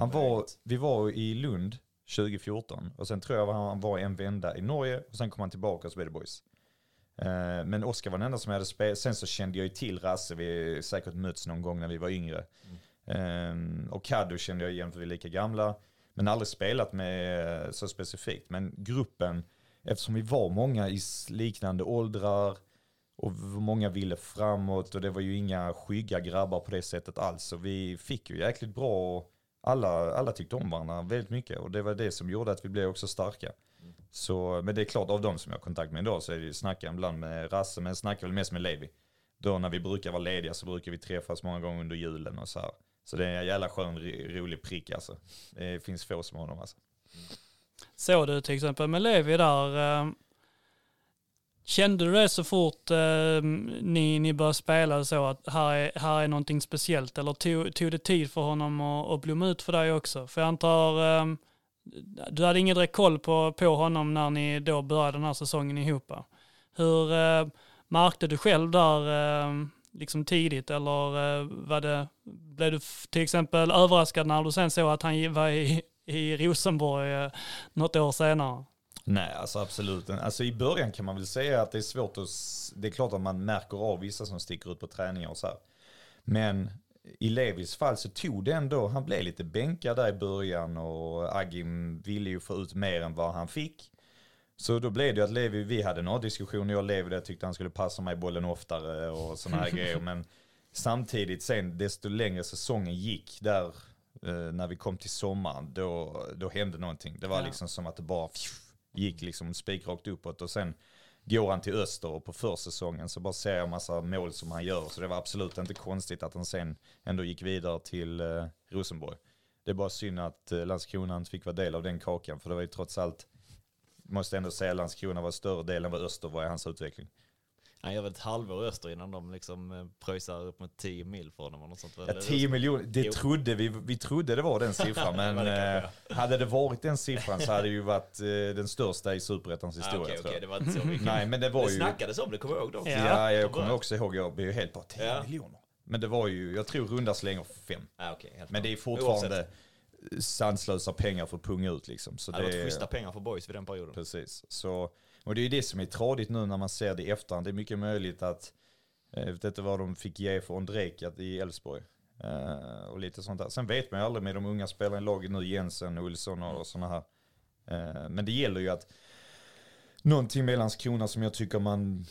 Han var, vi var i Lund 2014 och sen tror jag han var en vända i Norge och sen kom han tillbaka och så blev det boys. Eh, Men Oskar var den enda som jag hade spelat. Sen så kände jag ju till Rasse. Vi säkert mötts någon gång när vi var yngre. Ehm, och Caddo kände jag igen för vi är lika gamla. Men aldrig spelat med eh, så specifikt. Men gruppen, eftersom vi var många i liknande åldrar och många ville framåt och det var ju inga skygga grabbar på det sättet alls. Så vi fick ju jäkligt bra, alla, alla tyckte om varandra väldigt mycket och det var det som gjorde att vi blev också starka. Så, men det är klart av de som jag har kontakt med idag så är det ju snackar ibland med Rasse men snackar väl mest med Levi. Då när vi brukar vara lediga så brukar vi träffas många gånger under julen och så här. Så det är en jävla skön, rolig prick alltså. Det finns få som honom alltså. Såg du till exempel med Levi där, eh, kände du det så fort eh, ni, ni började spela så att här är, här är någonting speciellt eller tog, tog det tid för honom att, att blomma ut för dig också? För jag antar, eh, du hade ingen direkt koll på, på honom när ni då började den här säsongen ihop. Hur eh, märkte du själv där eh, liksom tidigt eller eh, var det, blev du till exempel överraskad när du sen såg att han var i, i Rosenborg eh, något år senare? Nej, alltså absolut. Alltså i början kan man väl säga att det är svårt att... Det är klart att man märker av vissa som sticker ut på träningar och så här. Men i Levis fall så tog det ändå, han blev lite bänkad där i början och Agim ville ju få ut mer än vad han fick. Så då blev det ju att Levi, vi hade några diskussioner, jag och Levi, där jag tyckte han skulle passa mig bollen oftare och sådana här [laughs] grejer. Men samtidigt sen, desto längre säsongen gick där, eh, när vi kom till sommaren, då, då hände någonting. Det var Ja. liksom som att det bara pff, gick liksom spikrakt uppåt och sen går han till öster och på försäsongen så bara ser jag massa mål som han gör. Så det var absolut inte konstigt att han sen ändå gick vidare till eh, Rosenborg. Det är bara synd att eh, Landskrona inte fick vara del av den kakan för det var ju trots allt, måste ändå säga Landskrona var större del än vad Öster var i hans utveckling. Han gör väl ett halvår öster innan de liksom eh, pröjsar upp mot 10 mil för honom något sånt. Ja, Eller- 10 miljoner, det Jo. trodde vi, vi trodde det var den [laughs] siffran men det eh, hade det varit den siffran så hade det ju varit eh, den största i Superettans Ah, historia tror okej, jag. det var inte så mycket. Nej men det var det ju... snackades om det, kommer jag ihåg då. Ja. Ja, jag kommer också ihåg, jag blev ju helt bara 10 Ja. miljoner. Men det var ju, jag tror runda slänger fem. Ah, okej, helt Men det är fortfarande Oavsett. Sanslösa pengar för att punga ut liksom. Så Det det, schyssta pengar för boys vid den perioden. precis. Så, och det är det som är tradigt nu när man ser det i efterhand. Det är mycket möjligt att, eh, jag vet inte vad de fick ge för Ondrejka i Elfsborg. Eh, och lite sånt där. Sen vet man ju aldrig med de unga spelarna i laget nu, Jensen, Olsson och sådana här. Eh, men det gäller ju att någonting med Landskrona som jag tycker man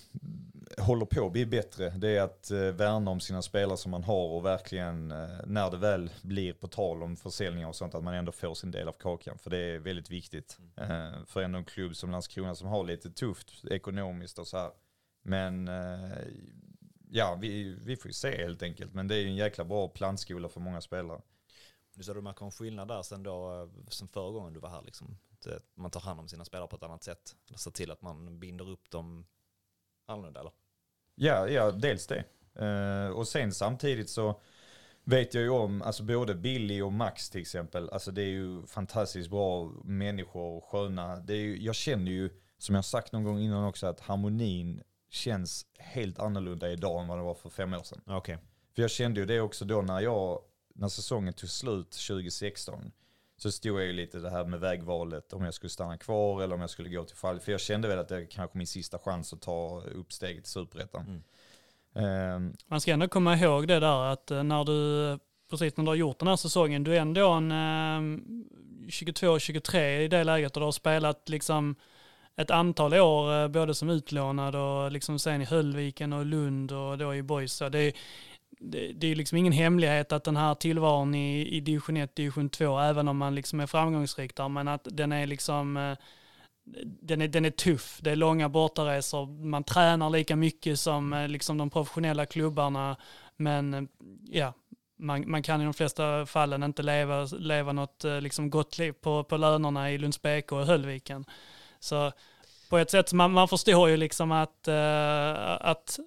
håller på att bli bättre, det är att eh, värna om sina spelare som man har och verkligen eh, när det väl blir på tal om försäljningar och sånt att man ändå får sin del av kakan. För det är väldigt viktigt eh, för ändå en klubb som Landskrona som har lite tufft ekonomiskt och så här. Men eh, ja, vi, vi får ju se helt enkelt. Men det är ju en jäkla bra plantskola för många spelare. Du sa du märker en skillnad där sen då, sen förra gången du var här liksom. Det, man tar hand om sina spelare på ett annat sätt. Ser till att man binder upp dem annorlunda eller? Ja, ja dels det. Eh, och sen samtidigt så vet jag ju om, alltså både Billy och Max till exempel, alltså det är ju fantastiskt bra människor och sköna. Det är ju, jag känner ju, som jag sagt någon gång innan också, att harmonin känns helt annorlunda idag än vad det var för fem år sedan. Okej. För jag kände ju det också då när jag, när säsongen tog slut 2016, så stod jag ju lite det här med vägvalet, om jag skulle stanna kvar eller om jag skulle gå till fall. För jag kände väl att det är kanske min sista chans att ta upp steget till superettan. Ehm, Man ska ändå komma ihåg det där att eh, när du, precis när du har gjort den här säsongen, du är ändå en eh, 22-23 i det läget och du har spelat liksom ett antal år eh, både som utlånad och liksom sen i Höllviken och Lund och då i Boys. Så det, det, det är liksom ingen hemlighet att den här tillvaron i, i division 1, division 2, även om man liksom är framgångsrik där, men att den är liksom eh, den är, den är tuff. Det är långa bortaresor. Man tränar lika mycket som eh, liksom de professionella klubbarna. Men eh, ja, man, man kan i de flesta fallen inte leva, leva något liksom gott liv på, på lönerna i Lunds BK och Höllviken. Så på ett sätt, man, man förstår ju liksom att, att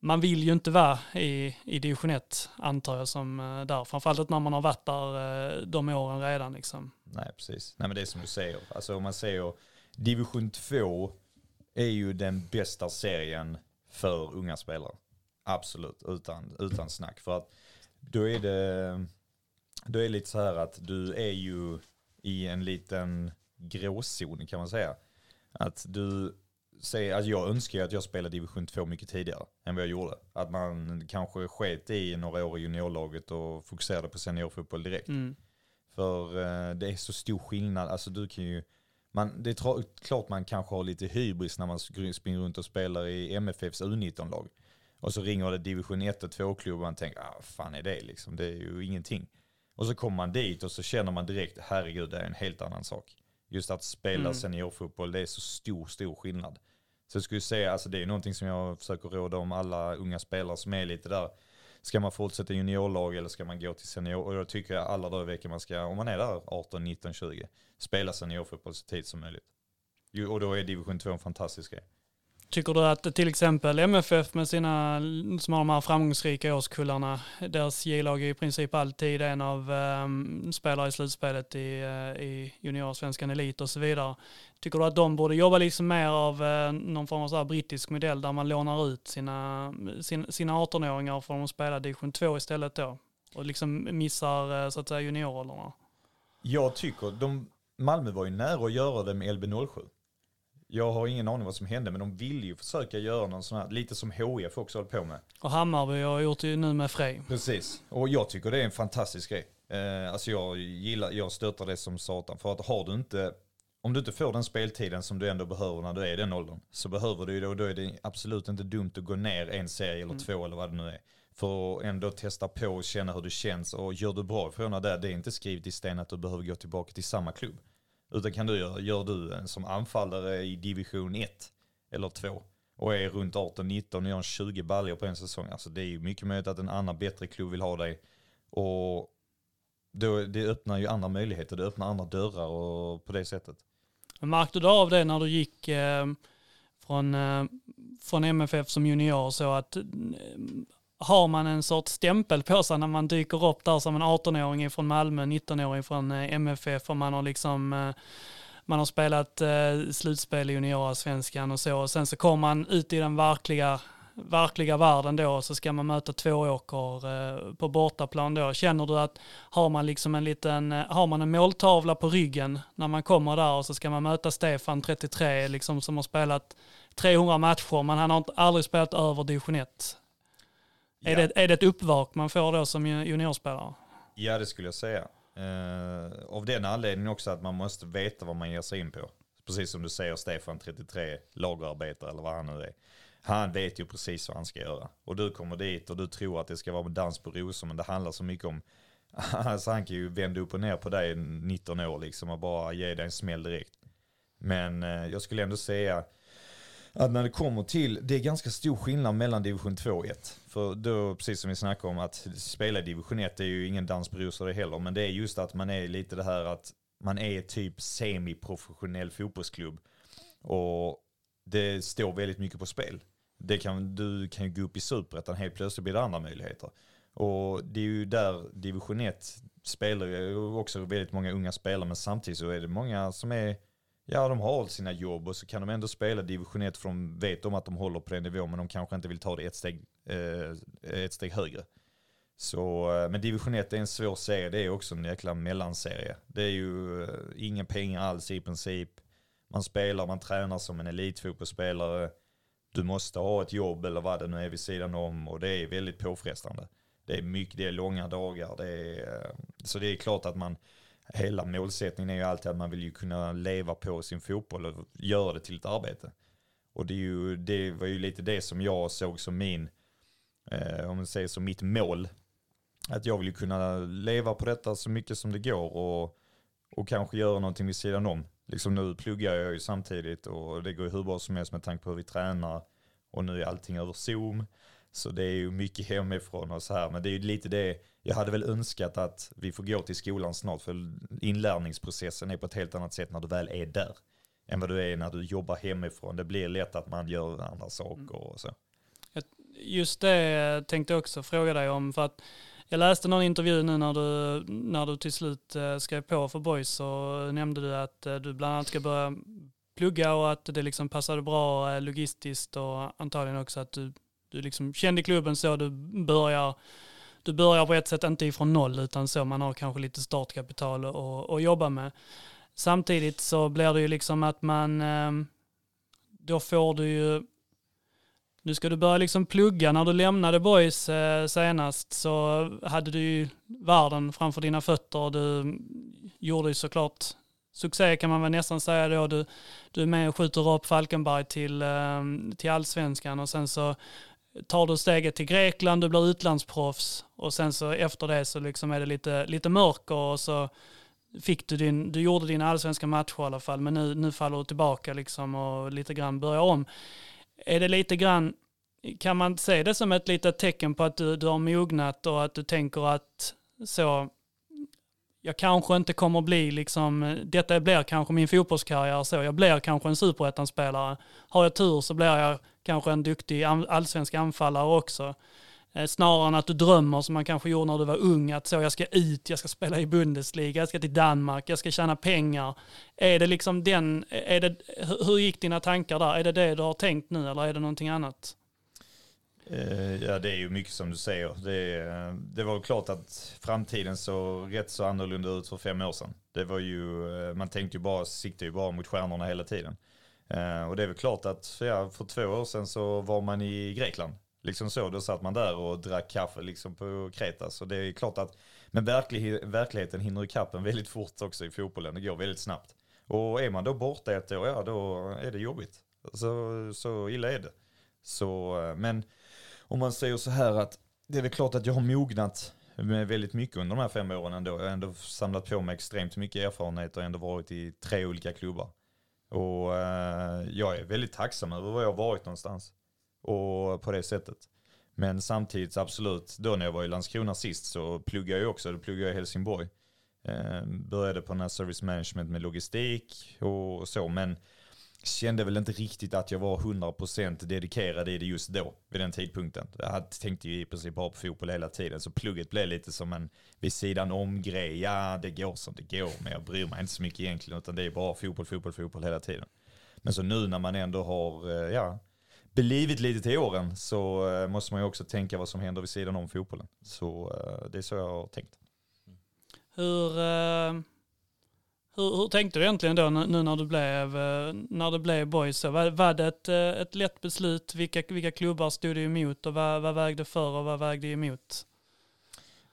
man vill ju inte vara i, i division 1 antar jag som eh, där. Framförallt inte när man har varit där eh, de åren redan liksom. Nej, precis. Nej, men det är som du säger. Alltså om man säger division 2 är ju den bästa serien för unga spelare. Absolut, utan, utan snack. För att då är det, då är det lite så här att du är ju i en liten gråzon kan man säga. Att du säger, alltså jag önskar ju att jag spelade division 2 mycket tidigare än vad jag gjorde. Att man kanske sket i några år i juniorlaget och fokuserade på seniorfotboll direkt. Mm. För eh, det är så stor skillnad, alltså du kan ju, man, det är klart man kanske har lite hybris när man springer runt och spelar i MFFs U19-lag. Och så ringer det division 1 och 2-klubb och man tänker, ah, vad fan är det liksom? Det är ju ingenting. Och så kommer man dit och så känner man direkt, herregud det är en helt annan sak. Just att spela Mm. seniorfotboll, det är så stor, stor skillnad. Så jag skulle säga, alltså det är någonting som jag försöker råda om alla unga spelare som är lite där. Ska man fortsätta juniorlag eller ska man gå till senior? Och jag tycker alla dagar i veckan man ska, om man är där 18, 19, 20, spela seniorfotboll så tidigt som möjligt. Och då är division 2 en fantastisk grej. Tycker du att till exempel MFF med sina, som har de här framgångsrika årskullarna, deras J-lag är i princip alltid en av um, spelare i slutspelet i, uh, i juniorsvenskan elit och så vidare. Tycker du att de borde jobba liksom mer av uh, någon form av så här brittisk modell där man lånar ut sina, sin, sina 18-åringar för att spela division 2 istället då? Och liksom missar uh, så att säga juniorrollerna. Jag tycker, de, Malmö var ju nära att göra det med LB07. Jag har ingen aning vad som hände, men de ville ju försöka göra någon sån här, lite som HIF också håller på med. Och Hammarby har gjort det nu med Frej. Precis, och jag tycker det är en fantastisk grej. Eh, alltså jag gillar, jag stöttar det som satan. För att har du inte, om du inte får den speltiden som du ändå behöver när du är i den åldern, så behöver du ju det och då är det absolut inte dumt att gå ner en serie eller två eller vad det nu är. För att ändå testa på och känna hur det känns och gör du bra ifrån dig där, det är inte skrivet i sten att du behöver gå tillbaka till samma klubb. Utan kan du göra, gör du en som anfallare i division 1 eller 2 och är runt 18-19 och gör 20 baljor på en säsong. Alltså det är ju mycket möjligt att en annan bättre klubb vill ha dig. Och då, det öppnar ju andra möjligheter, det öppnar andra dörrar och på det sättet. Märkte du av det när du gick eh, från, eh, från MFF som junior så att eh, har man en sorts stämpel på sig när man dyker upp där som en 18-åring från eh, Malmö, 19-åring från MFF och man har liksom eh, man har spelat eh, slutspel i juniorallsvenskan och så och sen så kommer man ut i den verkliga verkliga världen då och så ska man möta Tvååker på bortaplan då. Känner du att har man liksom en liten, har man en måltavla på ryggen när man kommer där och så ska man möta Stefan 33 liksom som har spelat 300 matcher men han har aldrig spelat över division 1. Är, Ja. det, är det ett uppvak man får då som juniorspelare? Ja, det skulle jag säga. Uh, av den anledningen också att man måste veta vad man ger sig in på. Precis som du säger, Stefan 33, lagerarbetare eller vad han nu är. Han vet ju precis vad han ska göra. Och du kommer dit och du tror att det ska vara med dans på rosor, men det handlar så mycket om... [laughs] Alltså han kan ju vända upp och ner på dig 19 år liksom och bara ge dig en smäll direkt. Men uh, jag skulle ändå säga att när det kommer till, det är ganska stor skillnad mellan division 2 och 1. För då, precis som vi snackade om, att spela i division 1 är ju ingen dans på rosor heller. Men det är just att man är lite det här att man är typ semiprofessionell fotbollsklubb. Och det står väldigt mycket på spel. Det kan, du kan ju gå upp i superettan, helt plötsligt blir det andra möjligheter. Och det är ju där division 1 spelar ju också väldigt många unga spelare, men samtidigt så är det många som är Ja, de har sina jobb och så kan de ändå spela division 1 för de vet om att de håller på den nivån men de kanske inte vill ta det ett steg, Eh, ett steg högre. Så, eh, men division 1 är en svår serie, det är också en jäkla mellanserie. Det är ju inga ingen pengar alls i princip. Man spelar, man tränar som en elitfotbollsspelare. Du måste ha ett jobb eller vad det nu är vid sidan om och det är väldigt påfrestande. Det är mycket, det är långa dagar. Det är, så det är klart att man, hela målsättningen är ju alltid att man vill ju kunna leva på sin fotboll och göra det till ett arbete. Och det, är ju, det var ju lite det som jag såg som min, eh, om man säger som mitt mål. Att jag vill kunna leva på detta så mycket som det går och, och kanske göra någonting vid sidan om. Liksom nu pluggar jag ju samtidigt och det går ju hur bra som helst med tanke på hur vi tränar. Och nu är allting över Zoom. Så det är ju mycket hemifrån och så här. Men det är ju lite det, jag hade väl önskat att vi får gå till skolan snart. För inlärningsprocessen är på ett helt annat sätt när du väl är där. Än vad du är när du jobbar hemifrån. Det blir lätt att man gör andra saker och så. Just det tänkte jag också fråga dig om. För att jag läste någon intervju nu när du, när du till slut eh, skrev på för Boys så nämnde du att eh, du bland annat ska börja plugga och att det liksom passade bra eh, logistiskt och antagligen också att du, du liksom kände klubben så du börjar du börjar på ett sätt inte ifrån noll utan så man har kanske lite startkapital att jobba med. Samtidigt så blir det ju liksom att man då får du ju nu ska du börja liksom plugga. När du lämnade Boys eh, senast så hade du ju världen framför dina fötter. Du gjorde ju såklart succé kan man väl nästan säga då. Du, du är med och skjuter upp Falkenberg till, eh, till allsvenskan och sen så tar du steget till Grekland, du blir utlandsproffs och sen så efter det så liksom är det lite, lite mörker och så fick du din, du gjorde dina allsvenska matcher i alla fall men nu, nu faller du tillbaka liksom och lite grann börjar om är det lite grann, kan man se det som ett litet tecken på att du, du har mognat och att du tänker att så, jag kanske inte kommer bli liksom, detta blir kanske min fotbollskarriär så, jag blir kanske en superettanspelare. Har jag tur så blir jag kanske en duktig allsvensk anfallare också. Eh, snarare än att du drömmer som man kanske gjorde när du var ung, att så jag ska ut, jag ska spela i Bundesliga, jag ska till Danmark, jag ska tjäna pengar. Är det liksom den, är det, hur gick dina tankar där? Är det det du har tänkt nu eller är det någonting annat? Eh, ja, det är ju mycket som du säger. Det, det var klart att framtiden såg rätt så annorlunda ut för fem år sedan. Det var ju, eh, man tänkte ju bara, siktade ju bara mot stjärnorna hela tiden. Och det är väl klart att ja, för två år sedan så var man i Grekland Liksom så, då satt man där och drack kaffe liksom på Kreta. Så det är klart att, men verklig, verkligheten hinner ikapp en väldigt fort också i fotbollen. Det går väldigt snabbt. Och är man då borta ett år, ja då är det jobbigt. Så, så illa är det. Så, men om man säger så här att det är väl klart att jag har mognat med väldigt mycket under de här fem åren ändå. Jag har ändå samlat på mig extremt mycket erfarenhet och ändå varit i tre olika klubbar. Och eh, jag är väldigt tacksam över var jag har varit någonstans och på det sättet. Men samtidigt absolut, då när jag var i Landskrona sist så pluggade jag också, då pluggade jag i Helsingborg. Eh, började på den här service management med logistik och så, men kände väl inte riktigt att jag var 100% dedikerad i det just då, vid den tidpunkten. Jag tänkte ju i princip bara på fotboll hela tiden, så plugget blev lite som en vid sidan om-grej. Ja, det går som det går, men jag bryr mig inte så mycket egentligen, utan det är bara fotboll, fotboll, fotboll hela tiden. Men så nu när man ändå har, eh, ja, blivit lite till åren så eh, måste man ju också tänka vad som händer vid sidan om fotbollen. Så eh, det är så jag har tänkt. Hur, eh, hur, hur tänkte du egentligen då nu när du blev, när det blev boys? Var, var det ett, ett lätt beslut? Vilka, vilka klubbar stod du emot och vad, vad vägde för och vad vägde emot?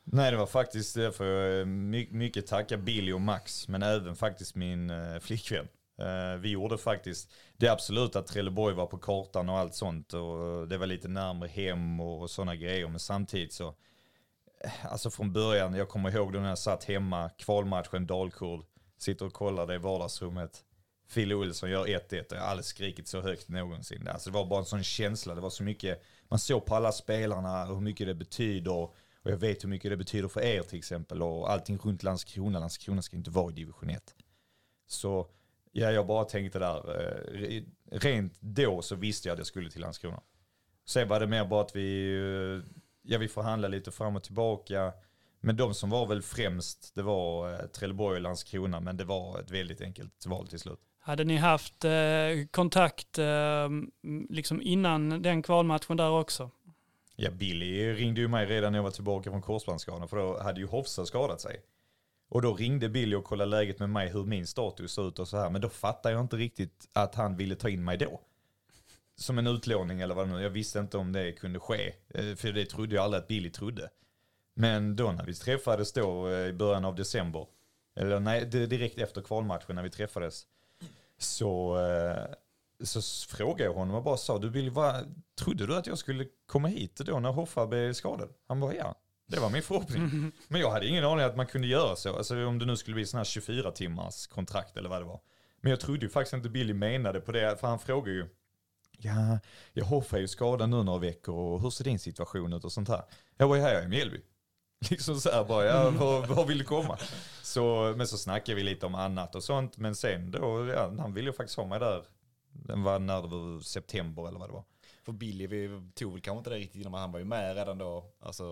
Nej, det var faktiskt därför jag mycket tacka Billy och Max, men även faktiskt min flickvän. Eh, vi gjorde faktiskt, det absolut att Trelleborg var på kartan och allt sånt och eh, det var lite närmare hem och sådana grejer. Men samtidigt så, eh, alltså från början, jag kommer ihåg då när jag satt hemma, kvalmatchen Dalkurd, sitter och kollar det i vardagsrummet. Fille Olsson gör 1-1 och jag har aldrig skrikit så högt någonsin. Alltså det var bara en sån känsla, det var så mycket, man såg på alla spelarna hur mycket det betyder. Och jag vet hur mycket det betyder för er till exempel och allting runt Landskrona. Landskrona ska inte vara i division 1. Så Ja, jag bara tänkte där. Eh, rent då så visste jag att jag skulle till Landskrona. Sen var det mer bara att vi, eh, ja vi förhandlade lite fram och tillbaka. Men de som var väl främst, det var eh, Trelleborg och Landskrona, men det var ett väldigt enkelt val till slut. Hade ni haft kontakt liksom innan den kvalmatchen där också? Ja, Billy ringde ju mig redan när jag var tillbaka från korsbandsskadan, för då hade ju Hofsa skadat sig. Och då ringde Billy och kollade läget med mig, hur min status såg ut och så här. Men då fattade jag inte riktigt att han ville ta in mig då. Som en utlåning eller vad det nu Jag visste inte om det kunde ske. Eh, för det trodde jag aldrig att Billy trodde. Men då när vi träffades då eh, i början av december. Eller nej, direkt efter kvalmatchen när vi träffades. Så, eh, så frågade jag honom och bara sa, du Billy, vad, trodde du att jag skulle komma hit då när Hoffa blev skadad? Han bara, ja. Det var min förhoppning. [laughs] Men jag hade ingen aning att man kunde göra så. Alltså om det nu skulle bli sån här 24 timmars kontrakt eller vad det var. Men jag trodde ju faktiskt inte Billy menade på det, för han frågade ju. Ja, jag Hoffa är ju skadad nu några veckor och hur ser din situation ut och sånt här. Jag var ju här i Mjällby. [laughs] Liksom så här bara, ja, var, var vill du komma? Så, men så snackade vi lite om annat och sånt. Men sen då, ja, han ville ju faktiskt ha mig där. Den var när det var september eller vad det var. För Billy, vi tog väl kanske inte det riktigt innan, han var ju med redan då. Alltså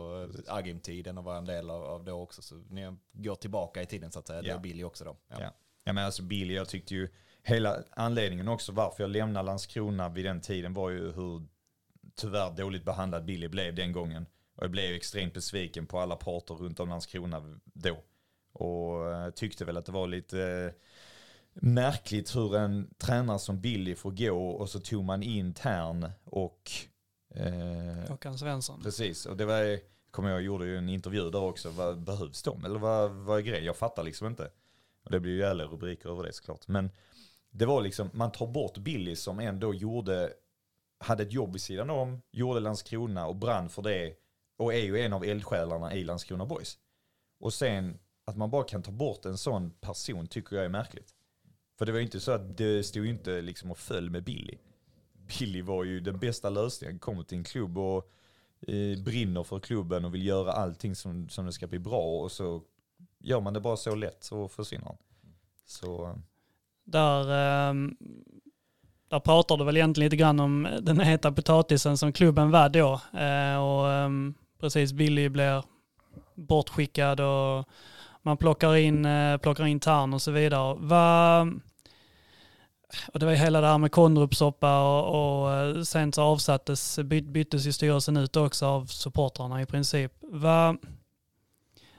Agim-tiden och var en del av, av det också. Så ni går tillbaka i tiden så att säga. Det Ja. är Billy också då. Ja. Ja. Ja men alltså Billy, jag tyckte ju, hela anledningen också varför jag lämnade Landskrona vid den tiden var ju hur tyvärr dåligt behandlad Billy blev den gången. Och jag blev extremt besviken på alla parter runt om Landskrona då. Och eh, tyckte väl att det var lite eh, märkligt hur en tränare som Billy får gå och så tog man in Tern och eh, Svensson. Precis, och det var, kommer jag gjorde ju en intervju där också. Vad behövs de? Eller vad, vad är grejen? Jag fattar liksom inte. Och det blir ju jävla rubriker över det såklart. Men det var liksom, man tar bort Billy som ändå gjorde, hade ett jobb vid sidan om, gjorde Landskrona och brann för det. Och är ju en av eldsjälarna i Landskrona Boys. Och sen att man bara kan ta bort en sån person tycker jag är märkligt. För det var ju inte så att det stod ju inte liksom och föll med Billy. Billy var ju den bästa lösningen, kommer till en klubb och eh, brinner för klubben och vill göra allting som, som det ska bli bra och så gör man det bara så lätt så försvinner han. Så Där, ehm, där pratar du väl egentligen lite grann om den heta potatisen som klubben var då. Eh, och ehm, precis, Billy blir bortskickad och man plockar in, eh, plockar in Tarn och så vidare. Vad, och det var ju hela det här med Kondrupsoppa och, och eh, sen så avsattes, byt, byttes ju styrelsen ut också av supportrarna i princip. Va,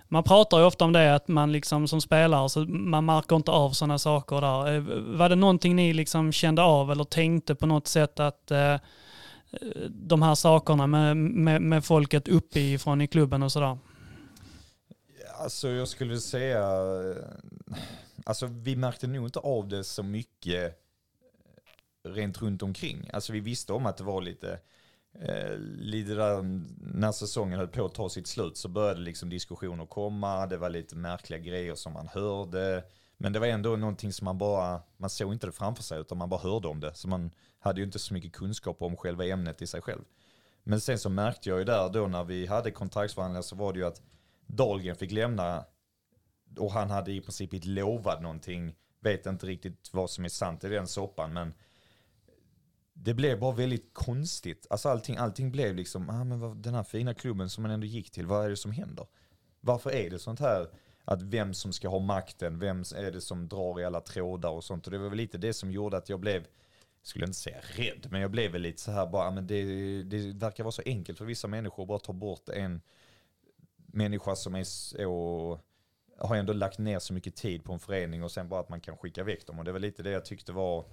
man pratar ju ofta om det att man liksom som spelare, så man märker inte av sådana saker där. Eh, var det någonting ni liksom kände av eller tänkte på något sätt att eh, de här sakerna med, med, med folket uppifrån i klubben och sådär? alltså jag skulle säga, eh, alltså vi märkte nog inte av det så mycket rent runt omkring. Alltså vi visste om att det var lite, eh, lite där när säsongen höll på att ta sitt slut så började liksom diskussioner komma, det var lite märkliga grejer som man hörde. Men det var ändå någonting som man bara, man såg inte det framför sig utan man bara hörde om det. Så man hade ju inte så mycket kunskap om själva ämnet i sig själv. Men sen så märkte jag ju där då när vi hade kontraktsförhandlingar så var det ju att Dahlgren fick lämna och han hade i princip blivit lovad någonting. Vet inte riktigt vad som är sant i den soppan men det blev bara väldigt konstigt. Alltså allting, allting blev liksom, ah, men vad, den här fina klubben som man ändå gick till, vad är det som händer? Varför är det sånt här att vem som ska ha makten, vem är det som drar i alla trådar och sånt. Och det var väl lite det som gjorde att jag blev, skulle inte säga rädd, men jag blev väl lite så här bara, ah, men det, det verkar vara så enkelt för vissa människor att bara ta bort en människa som är så, har ändå lagt ner så mycket tid på en förening och sen bara att man kan skicka väck dem. Och det var lite det jag tyckte var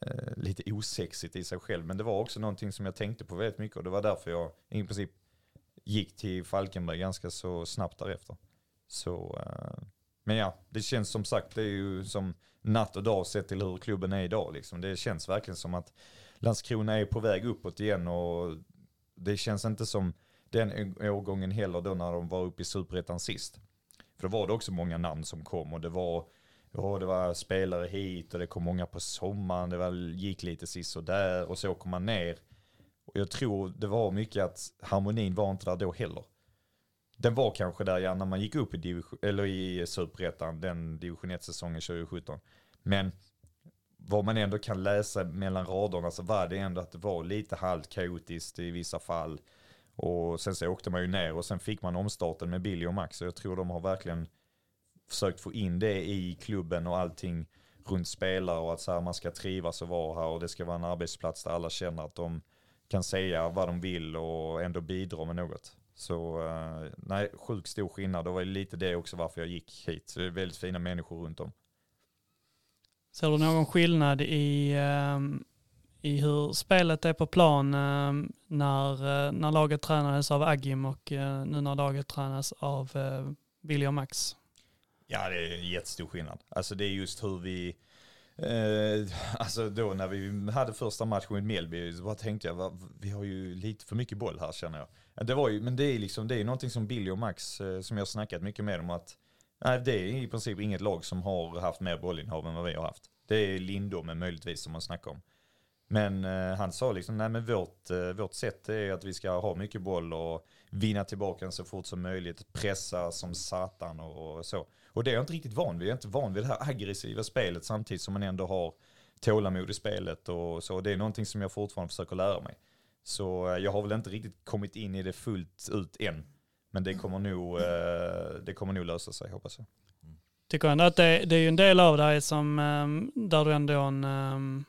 eh, lite osexigt i sig själv. Men det var också någonting som jag tänkte på väldigt mycket och det var därför jag i princip gick till Falkenberg ganska så snabbt därefter. Så, eh, men ja, det känns som sagt, det är ju som natt och dag sett till hur klubben är idag. Liksom. Det känns verkligen som att Landskrona är på väg uppåt igen och det känns inte som den årgången heller då när de var uppe i superettan sist. För då var det också många namn som kom och det var, ja, det var spelare hit och det kom många på sommaren, det var, gick lite sist och där och så kom man ner. Och jag tror det var mycket att harmonin var inte där då heller. Den var kanske där ja, när man gick upp i, division, eller i superettan, den division 1-säsongen 2017. Men vad man ändå kan läsa mellan raderna så var det ändå att det var lite halvt kaotiskt i vissa fall. Och sen så åkte man ju ner och sen fick man omstarten med Billy och Max. Och jag tror de har verkligen försökt få in det i klubben och allting runt spelare och att så här, man ska trivas och vara här och det ska vara en arbetsplats där alla känner att de kan säga vad de vill och ändå bidra med något. Så eh, nej, sjukt stor skillnad. Det var lite det också varför jag gick hit. Så det är väldigt fina människor runt om. Ser du någon skillnad i, ehm, i hur spelet är på plan ehm, när, eh, när laget tränades av Agim och eh, nu när laget tränas av William Max? Ja, det är jättestor skillnad. Alltså det är just hur vi, eh, alltså då när vi hade första matchen mot Mjällby så bara tänkte jag, va, vi har ju lite för mycket boll här känner jag. Det var ju, men det är liksom, det är någonting som Billy och Max, eh, som jag har snackat mycket med om att, nej det är i princip inget lag som har haft mer bollinnehav än vad vi har haft. Det är Lindom möjligtvis som man snackar om. Men eh, han sa liksom, nej men vårt, eh, vårt sätt är att vi ska ha mycket boll och vinna tillbaka den så fort som möjligt, pressa som satan och, och så. Och det är jag inte riktigt van vid. Jag är inte van vid det här aggressiva spelet samtidigt som man ändå har tålamod i spelet och så. Det är någonting som jag fortfarande försöker lära mig. Så eh, jag har väl inte riktigt kommit in i det fullt ut än. Men det kommer nog, eh, det kommer nog lösa sig hoppas jag. Tycker ändå att det, det är ju en del av dig som, ehm, där du ändå en, ehm,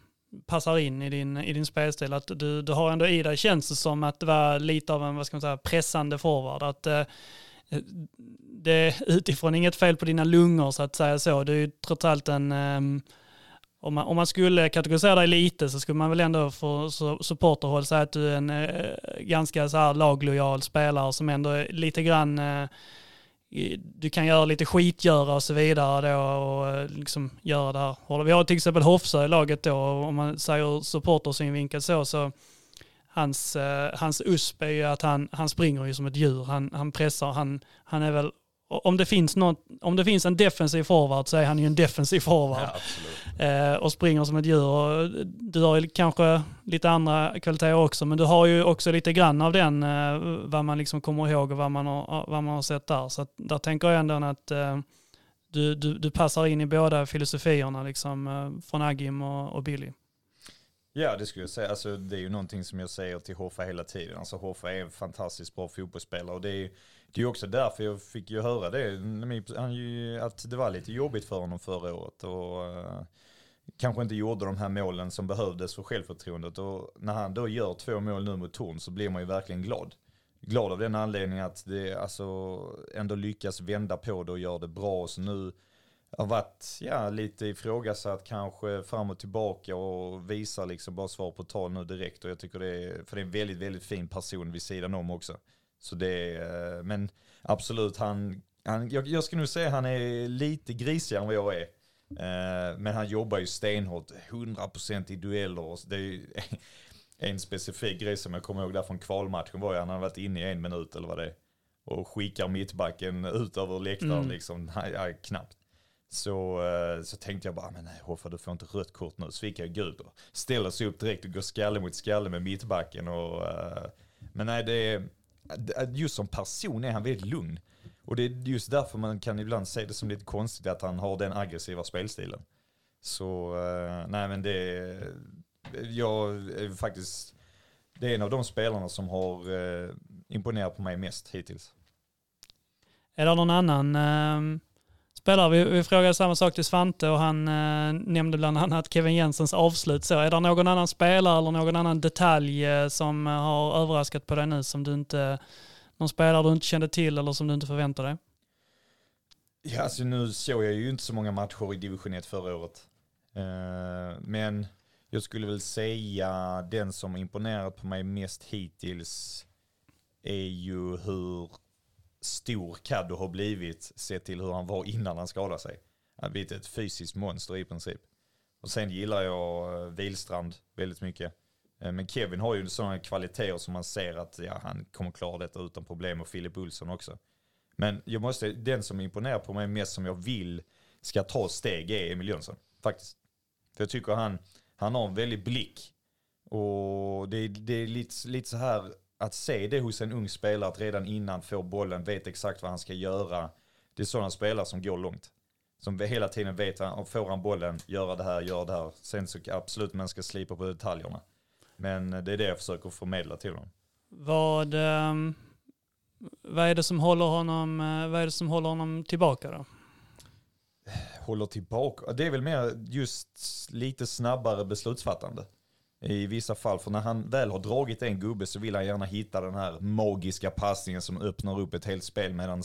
passar in i din, i din spelstil. Att du, du har ändå i dig, känns det som att det var lite av en, vad ska man säga, pressande forward. Att eh, det är utifrån inget fel på dina lungor så att säga så. Du är ju trots allt en, ehm, om man, om man skulle kategorisera dig lite så skulle man väl ändå från supporterhåll säga att du är en eh, ganska så här laglojal spelare som ändå är lite grann eh, du kan göra lite skitgöra och så vidare då och eh, liksom göra det här. Vi har till exempel Hofsö i laget då, om man säger supportersynvinkel så, så hans, hans USP är ju att han, han springer ju som ett djur, han, han pressar, han, han är väl om det, finns något, om det finns en defensiv forward så är han ju en defensiv forward. Ja, eh, och springer som ett djur. Och du har ju kanske lite andra kvaliteter också, men du har ju också lite grann av den, eh, vad man liksom kommer ihåg och vad man har, vad man har sett där. Så att, där tänker jag ändå att eh, du, du, du passar in i båda filosofierna, liksom, eh, från Agim och, och Billy. Ja, det skulle jag säga. Alltså, det är ju någonting som jag säger till Hoffa hela tiden. Alltså, Hoffa är en fantastiskt bra fotbollsspelare och det är det är också därför jag fick ju höra det, att det var lite jobbigt för honom förra året. Och uh, kanske inte gjorde de här målen som behövdes för självförtroendet. Och när han då gör två mål nu mot Torn så blir man ju verkligen glad. Glad av den anledningen att det alltså ändå lyckas vända på det och göra det bra. Så nu har varit ja, lite ifrågasatt kanske fram och tillbaka och visar liksom bara svar på tal nu direkt. Och jag tycker det är, för det är en väldigt, väldigt fin person vid sidan om också. Så det är, eh, men absolut, han, han jag, jag skulle nog säga han är lite grisigare än vad jag är. Eh, men han jobbar ju stenhårt, 100% i dueller. Det är ju [laughs] en specifik grej som jag kommer ihåg där från kvalmatchen var ju han hade varit inne i en minut eller vad det är. Och skickar mittbacken ut över läktaren mm. liksom, ja, knappt. Så, eh, så tänkte jag bara, ah, men nej Hoffa du får inte rött kort nu. Så fick jag gult och ställer sig upp direkt och går skalle mot skalle med mittbacken. Och, eh, men nej, det är, just som person är han väldigt lugn. Och det är just därför man kan ibland se det som lite konstigt att han har den aggressiva spelstilen. Så eh, nej men det är, jag är faktiskt, det är en av de spelarna som har imponerat på mig mest hittills. Är det någon annan uh, spelare. Vi, vi frågade samma sak till Svante och han eh, nämnde bland annat Kevin Jensens avslut. Så är det någon annan spelare eller någon annan detalj eh, som eh, har överraskat på dig nu som du inte, någon spelare du inte kände till eller som du inte förväntade dig? Ja, alltså nu såg jag ju inte så många matcher i division 1 förra året. Eh, men jag skulle väl säga den som imponerat på mig mest hittills är ju hur stor Caddo har blivit sett till hur han var innan han skadade sig. Han har blivit ett fysiskt monster i princip. Och sen gillar jag eh, Vilstrand väldigt mycket. Eh, men Kevin har ju sådana kvaliteter som man ser att ja, han kommer klara detta utan problem och Filip Olsson också. Men jag måste, den som imponerar på mig mest som jag vill ska ta steg är Emil Jönsson. Faktiskt. För jag tycker han, han har en väldig blick. Och det, det är lite, lite så här att se det hos en ung spelare, att redan innan få bollen, vet exakt vad han ska göra. Det är sådana spelare som går långt. Som hela tiden vet, får han bollen, göra det här, göra det här. Sen så absolut man ska slipa på detaljerna. Men det är det jag försöker förmedla till honom. Vad, um, vad är det som håller honom, uh, vad är det som håller honom tillbaka då? Håller tillbaka? Det är väl mer just lite snabbare beslutsfattande i vissa fall. För när han väl har dragit en gubbe så vill han gärna hitta den här magiska passningen som öppnar upp ett helt spel. Medan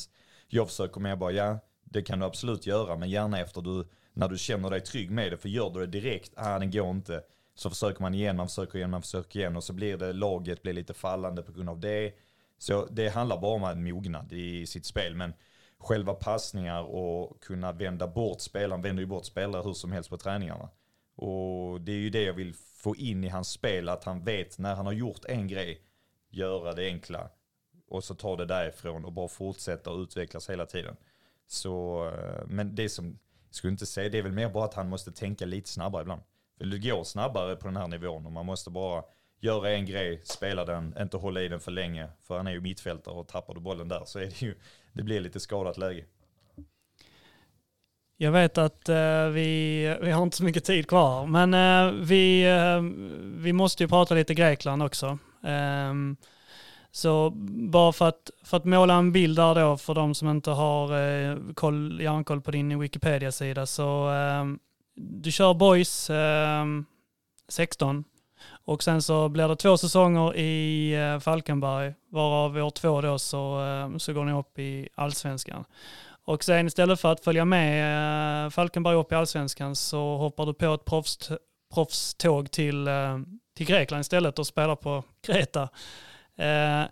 jag försöker mer bara, ja det kan du absolut göra, men gärna efter du, när du känner dig trygg med det. För gör du det direkt, ah den går inte. Så försöker man igen, man försöker igen, man försöker igen och så blir det, laget blir lite fallande på grund av det. Så det handlar bara om en mognad i sitt spel. Men själva passningar och kunna vända bort spelaren, vänder ju bort spelare hur som helst på träningarna. Och det är ju det jag vill få in i hans spel, att han vet när han har gjort en grej, göra det enkla och så ta det därifrån och bara fortsätta och utvecklas hela tiden. Så, eh, men det som, jag skulle inte säga, det är väl mer bara att han måste tänka lite snabbare ibland. För det går snabbare på den här nivån och man måste bara göra en grej, spela den, inte hålla i den för länge. För han är ju mittfältare och tappar du bollen där så är det ju, det blir lite skadat läge. Jag vet att uh, vi, vi har inte så mycket tid kvar, men uh, vi, uh, vi måste ju prata lite Grekland också. Ehm, så bara för att, för att måla en bild där då för de som inte har uh, koll, järnkoll på din Wikipedia-sida så ehm, du kör Boys ehm, 16 och sen så blir det två säsonger i Falkenberg varav år två då så, så går ni upp i allsvenskan. Och sen istället för att följa med eh, Falkenberg upp i allsvenskan så hoppar du på ett proffs, proffståg till, eh, till Grekland istället och spelar på Kreta. Eh,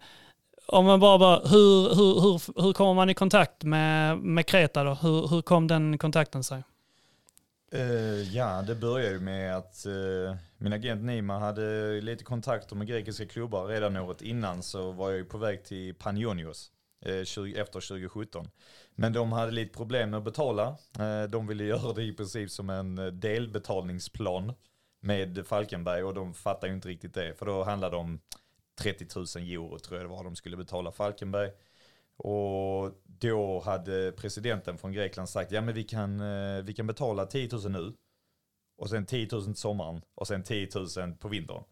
om man bara, bara hur, hur, hur, hur kommer man i kontakt med, med Kreta då? Hur, hur kom den kontakten sig? Uh, ja, det började ju med att uh, min agent Nima hade lite kontakter med grekiska klubbar. Redan året innan så var jag ju på väg till Panionios uh, 20, efter 2017. Men de hade lite problem med att betala. Eh, de ville göra det i princip som en eh, delbetalningsplan med Falkenberg och de fattade ju inte riktigt det. För då handlade det om 30 000 euro tror jag det var de skulle betala Falkenberg. Och då hade presidenten från Grekland sagt, ja men vi kan, eh, vi kan betala 10 000 nu. Och sen 10 000 till sommaren och sen 10 000 på vintern.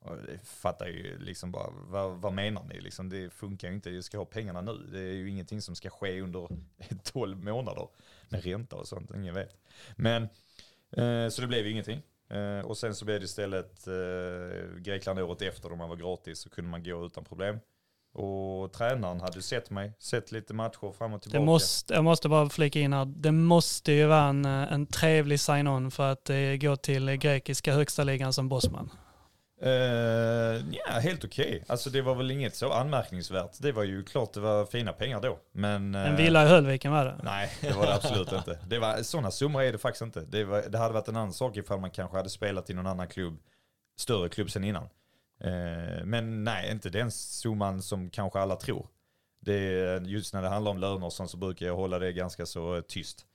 Och det fattar ju liksom bara, vad, vad menar ni liksom? Det funkar ju inte, jag ska ha pengarna nu. Det är ju ingenting som ska ske under [laughs] 12 månader med ränta och sånt, ingen vet. Men, eh, så det blev ju ingenting. Eh, och sen så blev det istället eh, Grekland året efter då man var gratis så kunde man gå utan problem. Och tränaren hade sett mig, sett lite matcher fram och tillbaka. Det måste, jag måste bara flika in här, det måste ju vara en, eh, en trevlig sign-on för att eh, gå till grekiska högsta ligan som bossman. Uh, ja, helt okej. Okay. Alltså det var väl inget så anmärkningsvärt. Det var ju klart det var fina pengar då. Men, uh, en villa i Höllviken var det? Nej, [laughs] det var det absolut inte. Det var, sådana summor är det faktiskt inte. Det, var, det hade varit en annan sak ifall man kanske hade spelat i någon annan klubb, större klubb sen innan. Uh, men nej, inte den summan som kanske alla tror. Det, just när det handlar om löner och sånt så brukar jag hålla det ganska så tyst.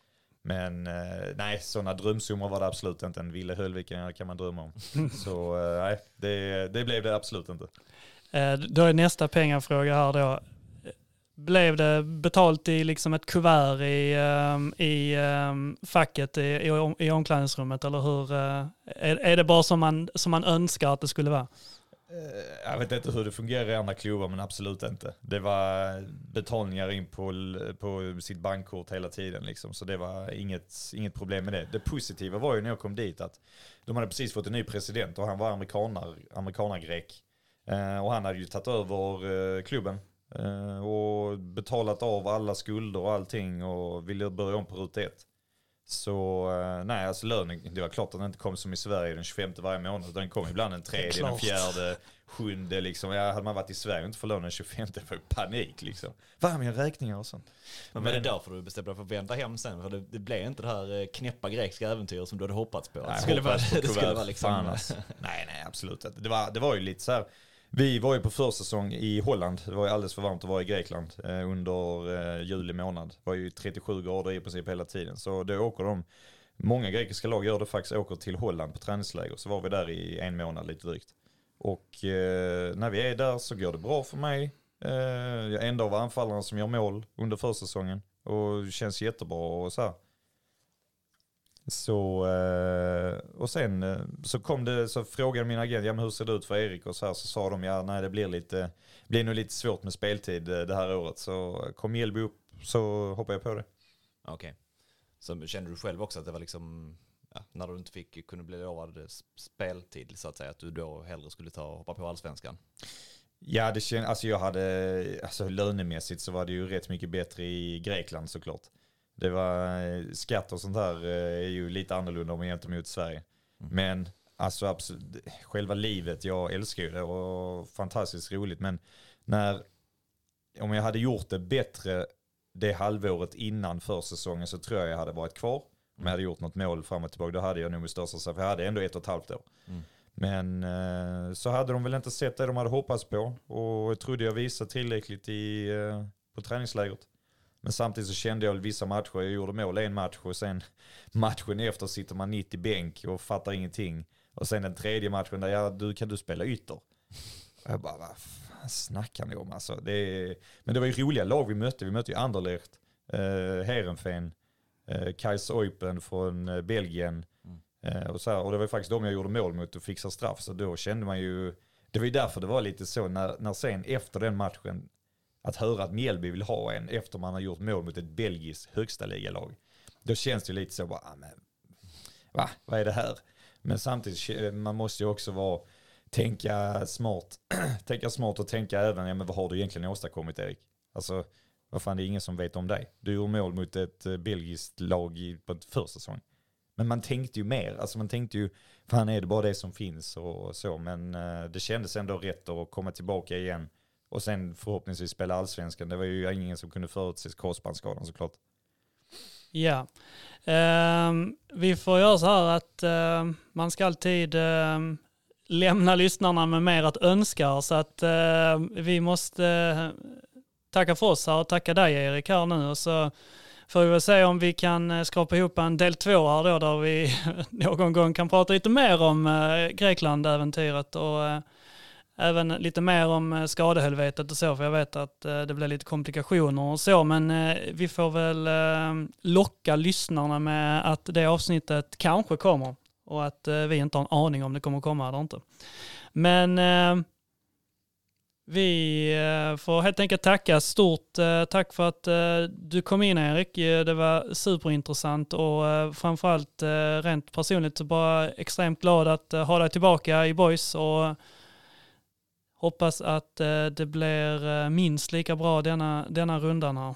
Men eh, nej, sådana drömsummor var det absolut inte. En Ville Höllviken kan man drömma om. [laughs] Så eh, nej, det, det blev det absolut inte. Eh, då är nästa pengafråga här då. Blev det betalt i liksom ett kuvert i, i facket i, i, i omklädningsrummet eller hur? Är, är det bara som man, som man önskar att det skulle vara? Eh, jag vet inte hur det fungerar i andra klubbar men absolut inte. Det var betalningar in på, på sitt bankkort hela tiden liksom. Så det var inget, inget problem med det. Det positiva var ju när jag kom dit att de hade precis fått en ny president och han var amerikanar, amerikanargrek. Eh, och han hade ju tagit över eh, klubben eh, och betalat av alla skulder och allting och ville börja om på ruta ett. Så eh, nej, alltså lönen, det var klart att den inte kom som i Sverige den 25 varje månad. Den kom ibland den tredje, den fjärde, sjunde liksom. Ja, hade man varit i Sverige och inte fått lönen den 25 det var panik liksom. Vad mina räkningar och sånt. Men, men det är därför du bestämde dig för att vända hem sen? För det, det blev inte det här eh, knäppa grekiska äventyret som du hade hoppats på? Nej, det skulle, vara, [laughs] det skulle vara liksom... Alltså. nej, nej, absolut inte. Det var, det var ju lite så här vi var ju på försäsong i Holland. Det var ju alldeles för varmt att vara i Grekland eh, under eh, juli månad. Det var ju 37 grader i princip hela tiden. Så då åker de, många grekiska lag gör det faktiskt, åker till Holland på träningsläger. Så var vi där i en månad lite drygt. Och eh, när vi är där så går det bra för mig. Eh, jag är en av anfallarna som gör mål under försäsongen. Och det känns jättebra och så här. Så, eh, och sen eh, så kom det, så frågade min agent, ja men hur ser det ut för Erik och så här, så sa de, ja nej det blir lite, blir nog lite svårt med speltid eh, det här året. Så kom Mjällby upp så hoppade jag på det. Okej. Okay. Så kände du själv också att det var liksom, ja, när du inte fick, kunde bli lovad speltid så att säga, att du då hellre skulle ta och hoppa på allsvenskan? Ja, det känd, alltså jag hade, alltså lönemässigt så var det ju rätt mycket bättre i Grekland såklart. Det var, eh, skatt och sånt där eh, är ju lite annorlunda om man jämför mot Sverige. Mm. Men alltså absolut, själva livet, jag älskar ju det och fantastiskt roligt. Men när, om jag hade gjort det bättre det halvåret innan försäsongen så tror jag jag hade varit kvar. Om jag hade gjort något mål fram och tillbaka, då hade jag nog med största för jag hade ändå ett och ett halvt år. Mm. Men eh, så hade de väl inte sett det de hade hoppats på och jag trodde jag visade tillräckligt i, på träningslägret. Men samtidigt så kände jag vissa matcher, jag gjorde mål en match och sen matchen efter sitter man 90 bänk och fattar ingenting. Och sen den tredje matchen där, ja du kan du spela ytter. Och jag bara, vad fan snackar ni om alltså? Det är... Men det var ju roliga lag vi mötte, vi mötte ju Anderlecht, eh, Heerenveen, eh, Kais Eupen från eh, Belgien. Mm. Eh, och, så här, och det var faktiskt de jag gjorde mål mot och fixade straff, så då kände man ju det var ju därför det var lite så när, när sen efter den matchen, att höra att Mjällby vill ha en efter man har gjort mål mot ett belgiskt högsta ligalag. Då känns det lite så bara, ah, men, va, vad är det här? Men samtidigt, eh, man måste ju också vara, tänka smart, [clears throat] tänka smart och tänka även, ja men vad har du egentligen åstadkommit Erik? Alltså, vad fan det är ingen som vet om dig. Du gjorde mål mot ett eh, belgiskt lag i, på ett försäsong. Men man tänkte ju mer, alltså man tänkte ju, fan är det bara det som finns och så, men eh, det kändes ändå rätt att komma tillbaka igen och sen förhoppningsvis spela allsvenskan. Det var ju ingen som kunde förutse korsbandsskadan såklart. Ja, uh, vi får göra så här att uh, man ska alltid ehm, lämna lyssnarna med mer att önska, så att ehm, vi måste eh, tacka för oss här och tacka dig Erik här nu och så får vi väl se om vi kan eh, skrapa ihop en del två här då där vi [laughs] någon gång kan prata lite mer om eh, Grekland-äventyret och eh, även lite mer om eh, skadehelvetet och så för jag vet att eh, det blir lite komplikationer och så men eh, vi får väl locka lyssnarna med att det avsnittet kanske kommer och att vi inte har en aning om det kommer komma eller inte. Men vi får helt enkelt tacka. Stort tack för att du kom in Erik. Det var superintressant och framförallt rent personligt så bara extremt glad att ha dig tillbaka i Boys och hoppas att det blir minst lika bra denna, denna rundan här.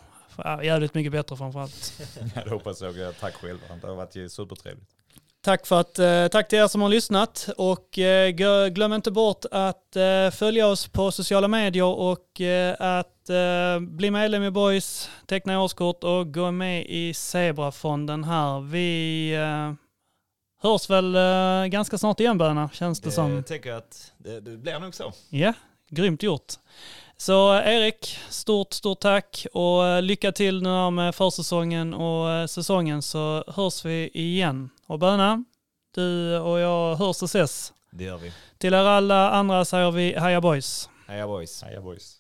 Jävligt mycket bättre framförallt. [laughs] Ja, det hoppas jag. Tack själv. Det har varit supertrevligt. Tack, för att, eh, tack till er som har lyssnat och eh, glöm inte bort att eh, följa oss på sociala medier och att bli medlem i Boys, teckna årskort och gå med i Zebrafonden här. Vi hörs väl ganska snart igen Böna, känns det, det som. Jag tänker att det, det blir nog så. Ja, grymt gjort. Så Erik, stort, stort tack och lycka till nu med försäsongen och säsongen så hörs vi igen. Och Böna, du och jag hörs och ses. Det gör vi. Till er alla andra säger vi heja boys. Heja boys. Heja boys.